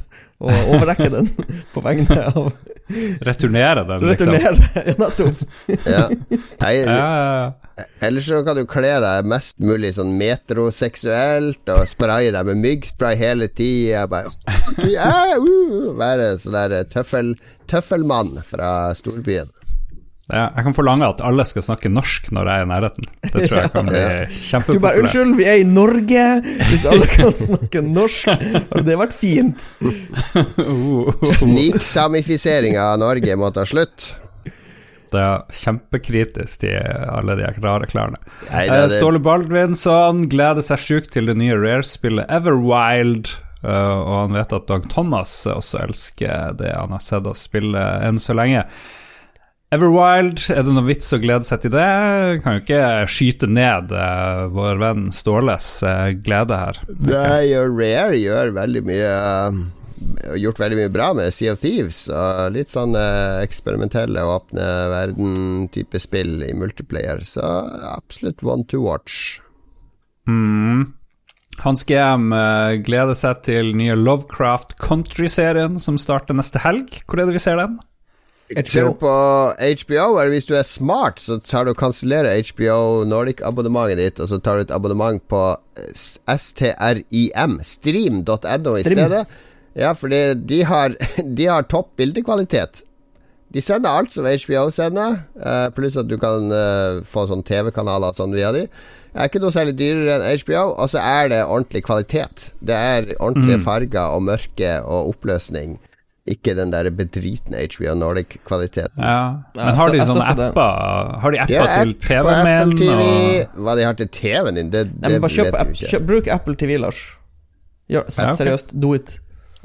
og overrekke den på vegne av Returnere den, liksom. Returnere. Nettopp. Ja. Hei, Ja, ja, ja. Eller så kan du kle deg mest mulig sånn metroseksuelt og spraye deg med myggspray hele tida. Uh, Være sånn der tøffel, tøffelmann fra storbyen. Ja, jeg kan forlange at alle skal snakke norsk når jeg er i nærheten. Det tror jeg kan bli Du bare 'Unnskyld, vi er i Norge'. Hvis alle kan snakke norsk, hadde det vært fint. Sniksamifiseringa av Norge må ta slutt. Det er kjempekritisk til alle de rare klærne. Nei, Eh, det, Ståle Baldvinsson gleder seg sjukt til det nye Rare-spillet Everwild. eh, og han vet at Dag Thomas også elsker det han har sett oss spille enn så lenge. Everwild, er det noe vits å glede seg til det? Kan jo ikke skyte ned uh, vår venn Ståles uh, glede her. Nei, og Rare gjør veldig mye uh, Gjort veldig mye bra med Sea of Thieves. Og litt sånn eksperimentelle, åpne verden-type spill i multiplayer. Så absolutt one to watch. Mm. Hans GM gleder seg til nye Lovecraft Country-serien som starter neste helg. Hvor er det vi ser den? Du på HBO, eller hvis du er smart, så tar du og kansellerer HBO Nordic-abonnementet ditt, og så tar du et abonnement på STRIM, stream.no i stedet. Ja, fordi de har, de har topp bildekvalitet. De sender alt som HBO sender, eh, pluss at du kan eh, få sånn TV-kanaler sånn via de. Det er ikke noe særlig dyrere enn HBO, og så er det ordentlig kvalitet. Det er ordentlige farger og mørke og oppløsning. Ikke den der bedritne HBO Nordic-kvaliteten. Ja. Ja, Men har de sånne apper Har de apper Ja, til app på TV-en Apple min? TV. Og... Hva de har til TV-en din, det, det Nei, bare kjøp, vet du ikke. kjøp, bruk Apple TV, Lars. Ja, seriøst, do it.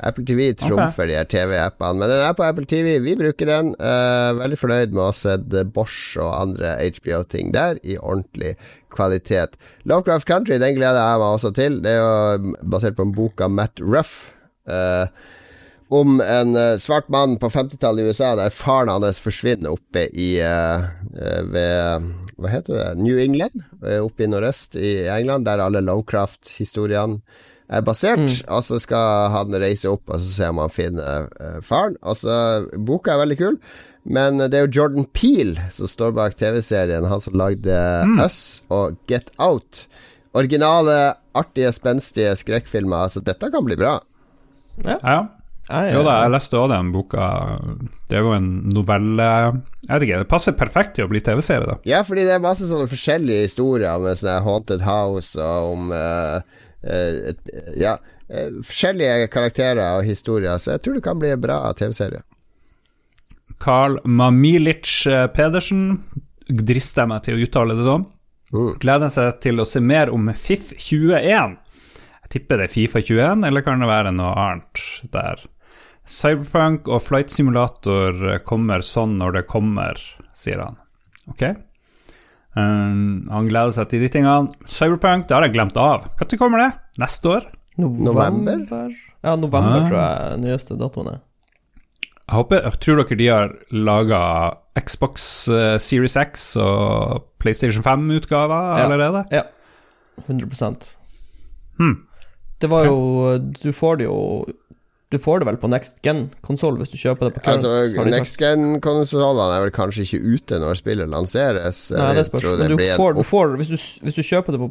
Apple TV trumfer de her TV-appene, men den er på Apple TV. Vi bruker den. Eh, veldig fornøyd med å ha sett eh, Bosch og andre HBO-ting der i ordentlig kvalitet. Lovecraft Country den gleder jeg meg også til. Det er jo basert på en bok av Matt Ruff. eh, om en eh, svart mann på 50-tallet i USA der faren hans forsvinner oppe i eh, eh, Ved Hva heter det? New England? Oppe i nordøst i England, der alle Lovecraft-historiene er basert. Og så skal han reise opp og så se om han finner faren. Altså, boka er veldig kul. Men det er jo Jordan Peel som står bak TV-serien. Han som lagde Us og Get Out. Originale, artige, spenstige skrekkfilmer. Så dette kan bli bra. Ja. Ja. Jeg, Jo da, jeg leste også den boka. Det er jo en novelle Jeg vet ikke, det passer perfekt til å bli TV-serie, da. Ja, fordi det er masse sånne forskjellige historier med sånne Haunted House og om uh, eh, et, Ja, eh, forskjellige karakterer og historier, så jeg tror det kan bli en bra TV-serie. Carl Mamilic Pedersen, drister jeg meg til å uttale det sånn, gleder seg til å se mer om FIF21. Jeg tipper det er Fifa 21, eller kan det være noe annet der? Cyberpunk og Flight Simulator kommer sånn når det kommer, sier han. Ok? Um, han gleder seg til de tingene. Cyberpunk, det har jeg glemt av. Når kommer det? Neste år? November? Ja, november Ah. tror jeg nyeste datoen er. Jeg håper, jeg tror dere de har laga Xbox eh, Series X og PlayStation 5-utgaver Ja. allerede? Ja. 100 Hmm. Det var jo Du får det jo Du får det vel på next gen-konsoll hvis du kjøper det på current. Altså. Next Gen-konsollene er vel kanskje ikke ute når spillet lanseres. Nei, det spørs. Men du får, du får hvis, du, hvis du kjøper det på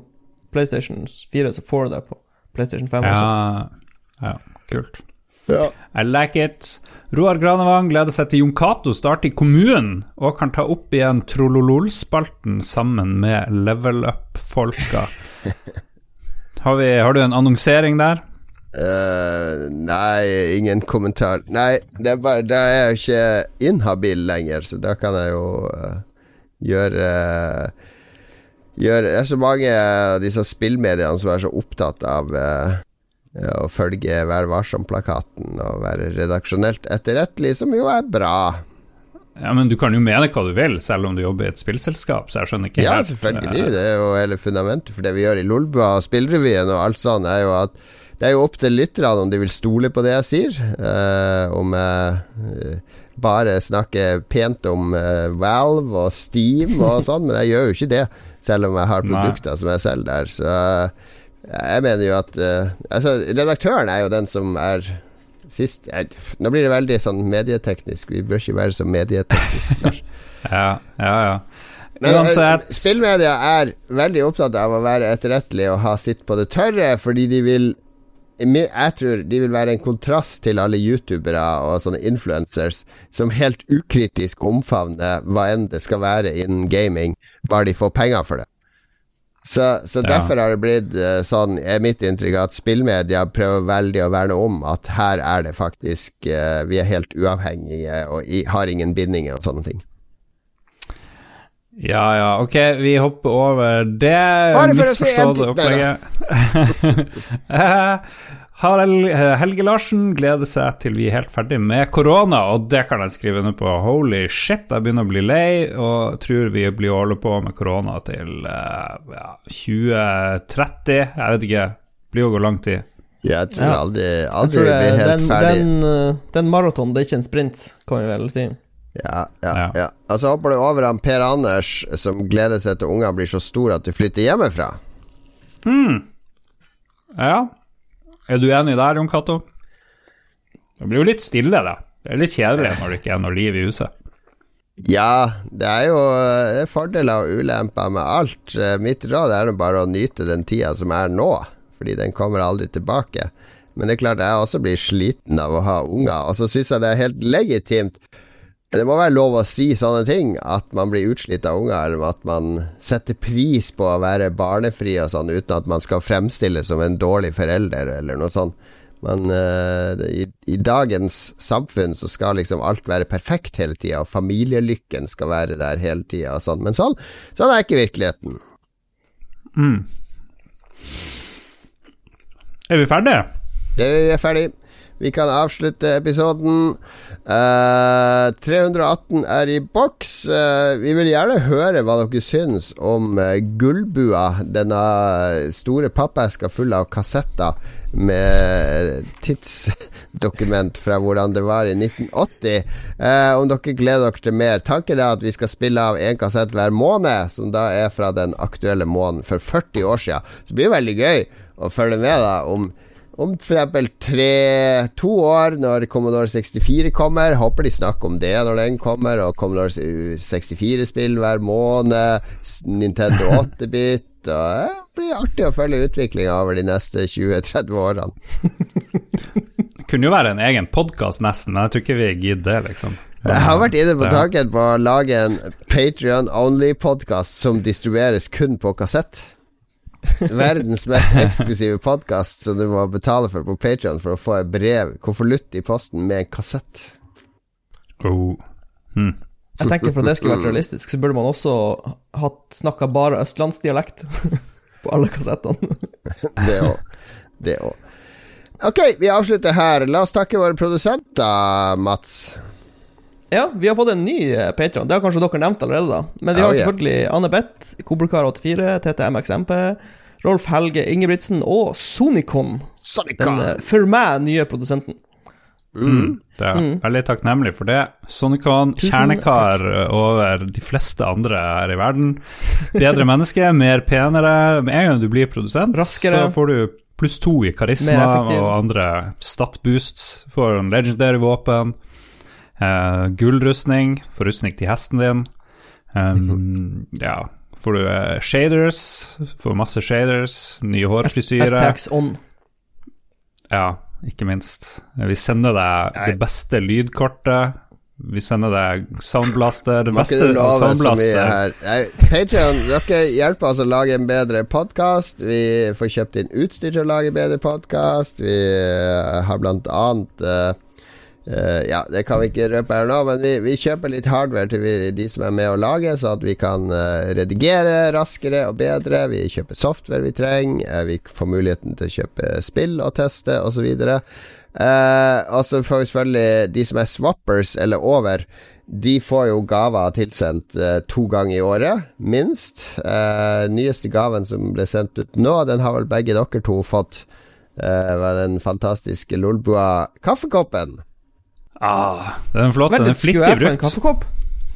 PlayStation 4, så får du det på PlayStation 5 også. Ja, ja, kult. Ja. I like it. Roar Granevang gleder seg til Jon Cato starter i kommunen og kan ta opp igjen Trololol-spalten sammen med Level Up-folka. Har, har du en annonsering der? Eh, nei, ingen kommentar. Nei, det er bare Da er jeg ikke inhabil lenger, så da kan jeg jo uh, gjøre Gjøre Det er så mange av disse spillmediene som er så opptatt av eh, eh, å følge Vær varsom-plakaten og være redaksjonelt etterrettelig, som jo er bra. Ja, Men du kan jo mene hva du vil, selv om du jobber i et spillselskap, så jeg skjønner ikke Ja, helt, selvfølgelig. eh, Det er jo hele fundamentet for det vi gjør i Lolbua og Spillrevyen og alt sånt, er jo at det er jo opp til lytterne om de vil stole på det jeg sier. Uh, om jeg uh, bare snakker pent om uh, Valve og Steam og sånn, men jeg gjør jo ikke det, selv om jeg har Nei. produkter som jeg selger der. Så jeg mener jo at Altså, redaktøren er jo den som er sist jeg, Nå blir det veldig sånn medieteknisk. Vi bør ikke være så medietekniske. Lars. Ja, ja, ja. Men spillmedia er veldig opptatt av å være etterrettelig og ha sitt på det tørre, fordi de vil jeg tror de vil være en kontrast til alle youtubere og sånne influencers som helt ukritisk omfavner hva enn det skal være innen gaming, bare de får penger for det. Så, så Ja. derfor har det blitt eh, sånn, er mitt inntrykk, at spillmedia prøver veldig å verne om at her er det faktisk eh, Vi er helt uavhengige og har ingen bindinger og sånne ting. Ja, ja, ok, vi hopper over det misforståtte opplegget. Eh, Harald Helge Larsen gleder seg til vi er helt ferdig med korona, og det kan jeg skrive under på. Holy shit, jeg begynner å bli lei, og tror vi blir å holde på med korona til eh, ja, 2030. Jeg vet ikke, blir å gå lang tid. Jeg tror Ja. aldri, Jeg tror vi blir helt den, ferdig. den, eh, den maraton, det er ikke en sprint, kan vi vel si. Ja, ja, Ja. ja. Og så hopper det over han Per Anders, som gleder seg til ungene blir så store at de flytter hjemmefra. Ja, er du enig der, Jon Cato? Det blir jo litt stille, da. Det er litt kjedelig når det ikke er noe liv i huset. Ja, det er jo det er fordeler og ulemper med alt. Mitt råd er bare å nyte den tida som er nå, fordi den kommer aldri tilbake. Men det er klart jeg også blir sliten av å ha unger, og så syns jeg det er helt legitimt. Det må være lov å si sånne ting, at man blir utslitt av unger, eller at man setter pris på å være barnefri og sånn, uten at man skal fremstilles som en dårlig forelder, eller noe sånt. Men uh, i, i dagens samfunn så skal liksom alt være perfekt hele tida, og familielykken skal være der hele tida og sånn. Men sånn, sånn er ikke virkeligheten. Er vi ferdige? Det er ferdig. Vi kan avslutte episoden. Uh, 318 er i boks. Uh, vi vil gjerne høre hva dere syns om uh, Gullbua, denne store pappeska full av kassetter med tidsdokument fra hvordan det var i 1980. Eh, om dere gleder dere til mer. Tanken er at vi skal spille av én kassett hver måned, som da er fra den aktuelle måneden for 40 år siden. Så det blir veldig gøy å følge med da om om f.eks. to år, når Commodore 64 kommer. Håper de snakker om det når den kommer, og Commodore 64-spill hver måned. Nintendo 8-bit. Og Det blir artig å følge utviklinga over de neste 20-30 årene. Kunne jo være en egen podkast, nesten, men jeg tror ikke vi gidder det, liksom. Jeg har vært inne på tanken på å lage en Patrion only-podkast som distribueres kun på kassett. Verdens mest eksklusive podkast som du må betale for på Patrion for å få et brev, konvolutt i posten med en kassett. Oh. Jeg tenker For at det skulle vært realistisk, så burde man også hatt snakka bare østlandsdialekt på alle kassettene. Det òg. Det òg. Ok, vi avslutter her. La oss takke våre produsenter, Mats. Ja, vi har fått en ny Patron. Det har kanskje dere nevnt allerede, da. Men vi Oh, har yeah. selvfølgelig Anne Beth, Kobelkar84, TTMXMP, Rolf Helge Ingebrigtsen og Sonicon. Den Sonica. eh, for meg nye produsenten. Det er veldig takknemlig for det. Sonicon, kjernekar over de fleste andre her i verden. Bedre menneske, mer penere. Med en gang du blir produsent, Raskere. så får du pluss to i karisma og andre stat-boosts. Får en legendary våpen. Eh, gullrustning, for rustning til hesten din. Um, ja, får du uh, shaders, får masse shaders, nye hårfrisyrer. F-tax on. Ja, ikke minst. Vi sender deg det beste lydkortet. Vi sender deg Soundblaster. Det Må beste Soundblaster. Patrion, dere hjelper oss å lage en bedre podkast. Vi får kjøpt inn utstyr til å lage bedre podkast. Vi eh, har blant annet eh, Eh, ja, det kan vi ikke røpe her nå, men vi, vi kjøper litt hardware til vi, de som er med å lage, så at vi kan uh, redigere raskere og bedre. Vi kjøper software vi trenger. uh, vi får muligheten til å kjøpe spill og teste, osv. Uh, og så får vi selvfølgelig de som er swappers eller over. De får jo gaver tilsendt to ganger i året, minst. Nyeste gaven som ble sendt ut nå, den har vel begge dere to fått. Var den fantastiske Lolbua kaffekoppen. Ah, den er flott. Vent Den er litt, skulle jeg få en kaffekopp?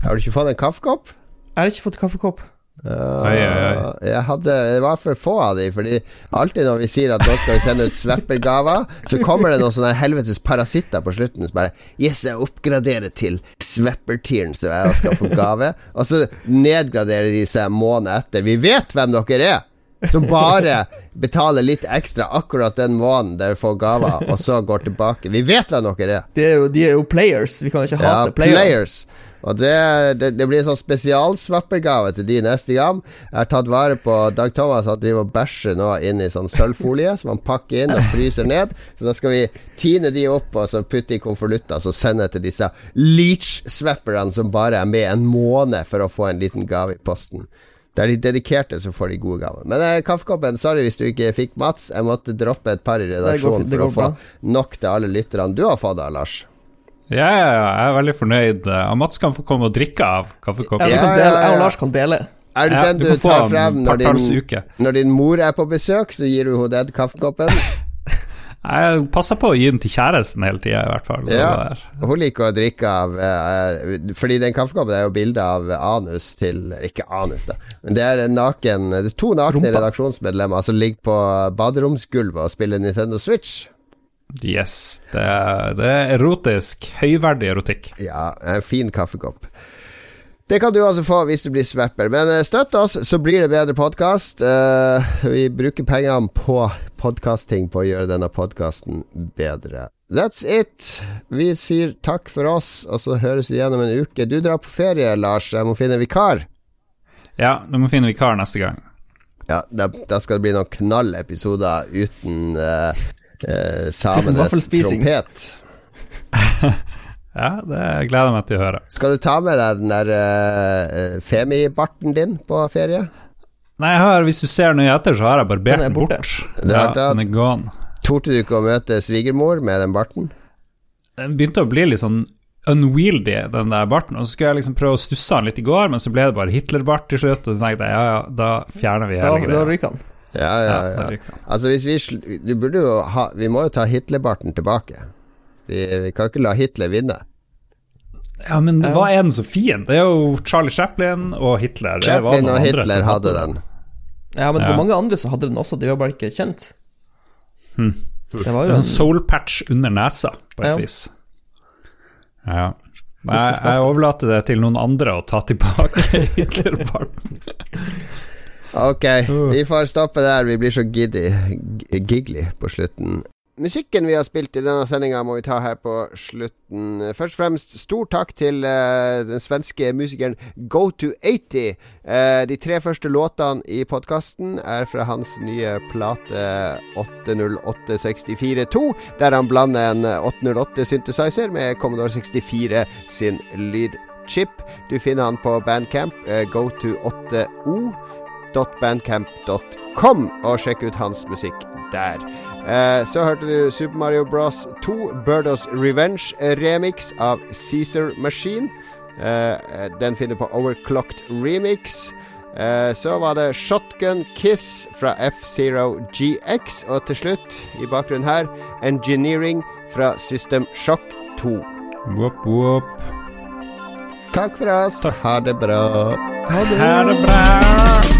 Har du ikke fått en kaffekopp? Jeg har ikke fått kaffekopp. Oi, oi, oi. Jeg hadde, det var for få av de, fordi alltid når vi sier at nå skal vi sende ut sveppergaver, så kommer det noen sånne helvetes parasitter på slutten som bare Yes, jeg oppgraderer til sveppertieren, så jeg skal få gave. Og så nedgraderer de seg måned etter. Vi vet hvem dere er! Som bare betaler litt ekstra akkurat den måneden dere får gaver, og så går tilbake. Vi vet hvem dere er. De er jo, de er jo players. Vi kan ikke Ja, hate players. players. Og det, det, det blir en sånn spesialsvappergave til de neste gang. Jeg har tatt vare på Dag Thomas. Han driver og bæsjer nå inn i sånn sølvfolie som han pakker inn og fryser ned. Så da skal vi tine de opp og så putte i konvolutter og sende til disse leech-swapperne som bare er med en måned for å få en liten gave i posten. Det er de dedikerte som får de gode gavene. Men eh, kaffekoppen, sorry hvis du ikke fikk Mats. Jeg måtte droppe et par i redaksjonen for å få nok til alle lytterne du har fått da, Lars. Ja, ja, ja, jeg er veldig fornøyd. Og Mats kan få komme og drikke av kaffekoppen. Ja, Ja, kan ja. Jeg og Lars kan dele. Er det Ja, den du du, tar frem når din, når din mor er på besøk, så gir du henne den kaffekoppen? Jeg passer på å gi den til kjæresten hele tida, i hvert fall. Ja. Hun liker å drikke av uh, Fordi den kaffekoppen er jo bilde av anus til Ikke anus, da, men det er en naken Det er to nakne Rumpa. redaksjonsmedlemmer som ligger på baderomsgulvet og spiller Nintendo Switch. Yes, det er, det er erotisk. Høyverdig erotikk. Ja, en fin kaffekopp. Det kan du altså få hvis du blir swapper. Men eh, støtt oss, så blir det bedre podkast. vi bruker pengene på podkasting på å gjøre denne podkasten bedre. That's it. Vi sier takk for oss, og så høres vi igjen om en uke. Du drar på ferie, Lars. Jeg må finne vikar. Ja, du må finne vikar neste gang. Ja, da, da skal det bli noen knallepisoder uten uh, samenes trompet. Ja, det gleder jeg meg til å høre. Skal du ta med deg den der uh, Femi-barten din på ferie? Nei, jeg har, hvis du ser nøye etter, så har jeg barbert Den er borte. bort. Det er Ja, den er gone. Torde du ikke å møte svigermor med den barten? Den begynte å bli litt sånn unwieldy, den der barten. Og så skulle jeg liksom prøve å stusse den litt i går, men så ble det bare Hitler-bart til slutt. Og så tenkte jeg ja, ja, da fjerner vi hele da greia. ryker han. Ja, ja, Ja, ja. da. Altså, hvis vi sl Du burde jo ha Vi må jo ta Hitler-barten tilbake. Vi, vi kan ikke la Hitler vinne. Ja, men hva er den så fin? Det er jo Charlie Chaplin og Hitler. Det var Chaplin og andre Hitler hadde den. Ja, men det Ja. var mange andre som hadde den også, de var bare ikke kjent. Hmm. Det var jo er en sånn soul patch under nesa, på et Ja. vis. Ja. Nei, jeg overlater det til noen andre å ta tilbake Hitler-barten. Ok, vi får stoppe der. Vi blir så giddy, giggly på slutten. Musikken vi har spilt i denne sendinga, må vi ta her på slutten. Først og fremst stor takk til uh, den svenske musikeren Go280. Uh, de tre første låtene i podkasten er fra hans nye plate 80864-2, der han blander en 808 synthesizer med Commodore 64 sin lydchip. Du finner han på Bandcamp, uh, go280 bandcamp.com og sjekk ut hans musikk der. Eh, så hørte du Super Mario Bros 2 Birdos Revenge remix av Caesar Machine. Eh, eh, den finner på Overclocked Remix. Eh, så var det Shotgun Kiss fra F-Zero GX. Og til slutt, i bakgrunnen her, Engineering fra System Shock 2. Wop, wop. Takk for oss. Ha det bra. Ha det bra.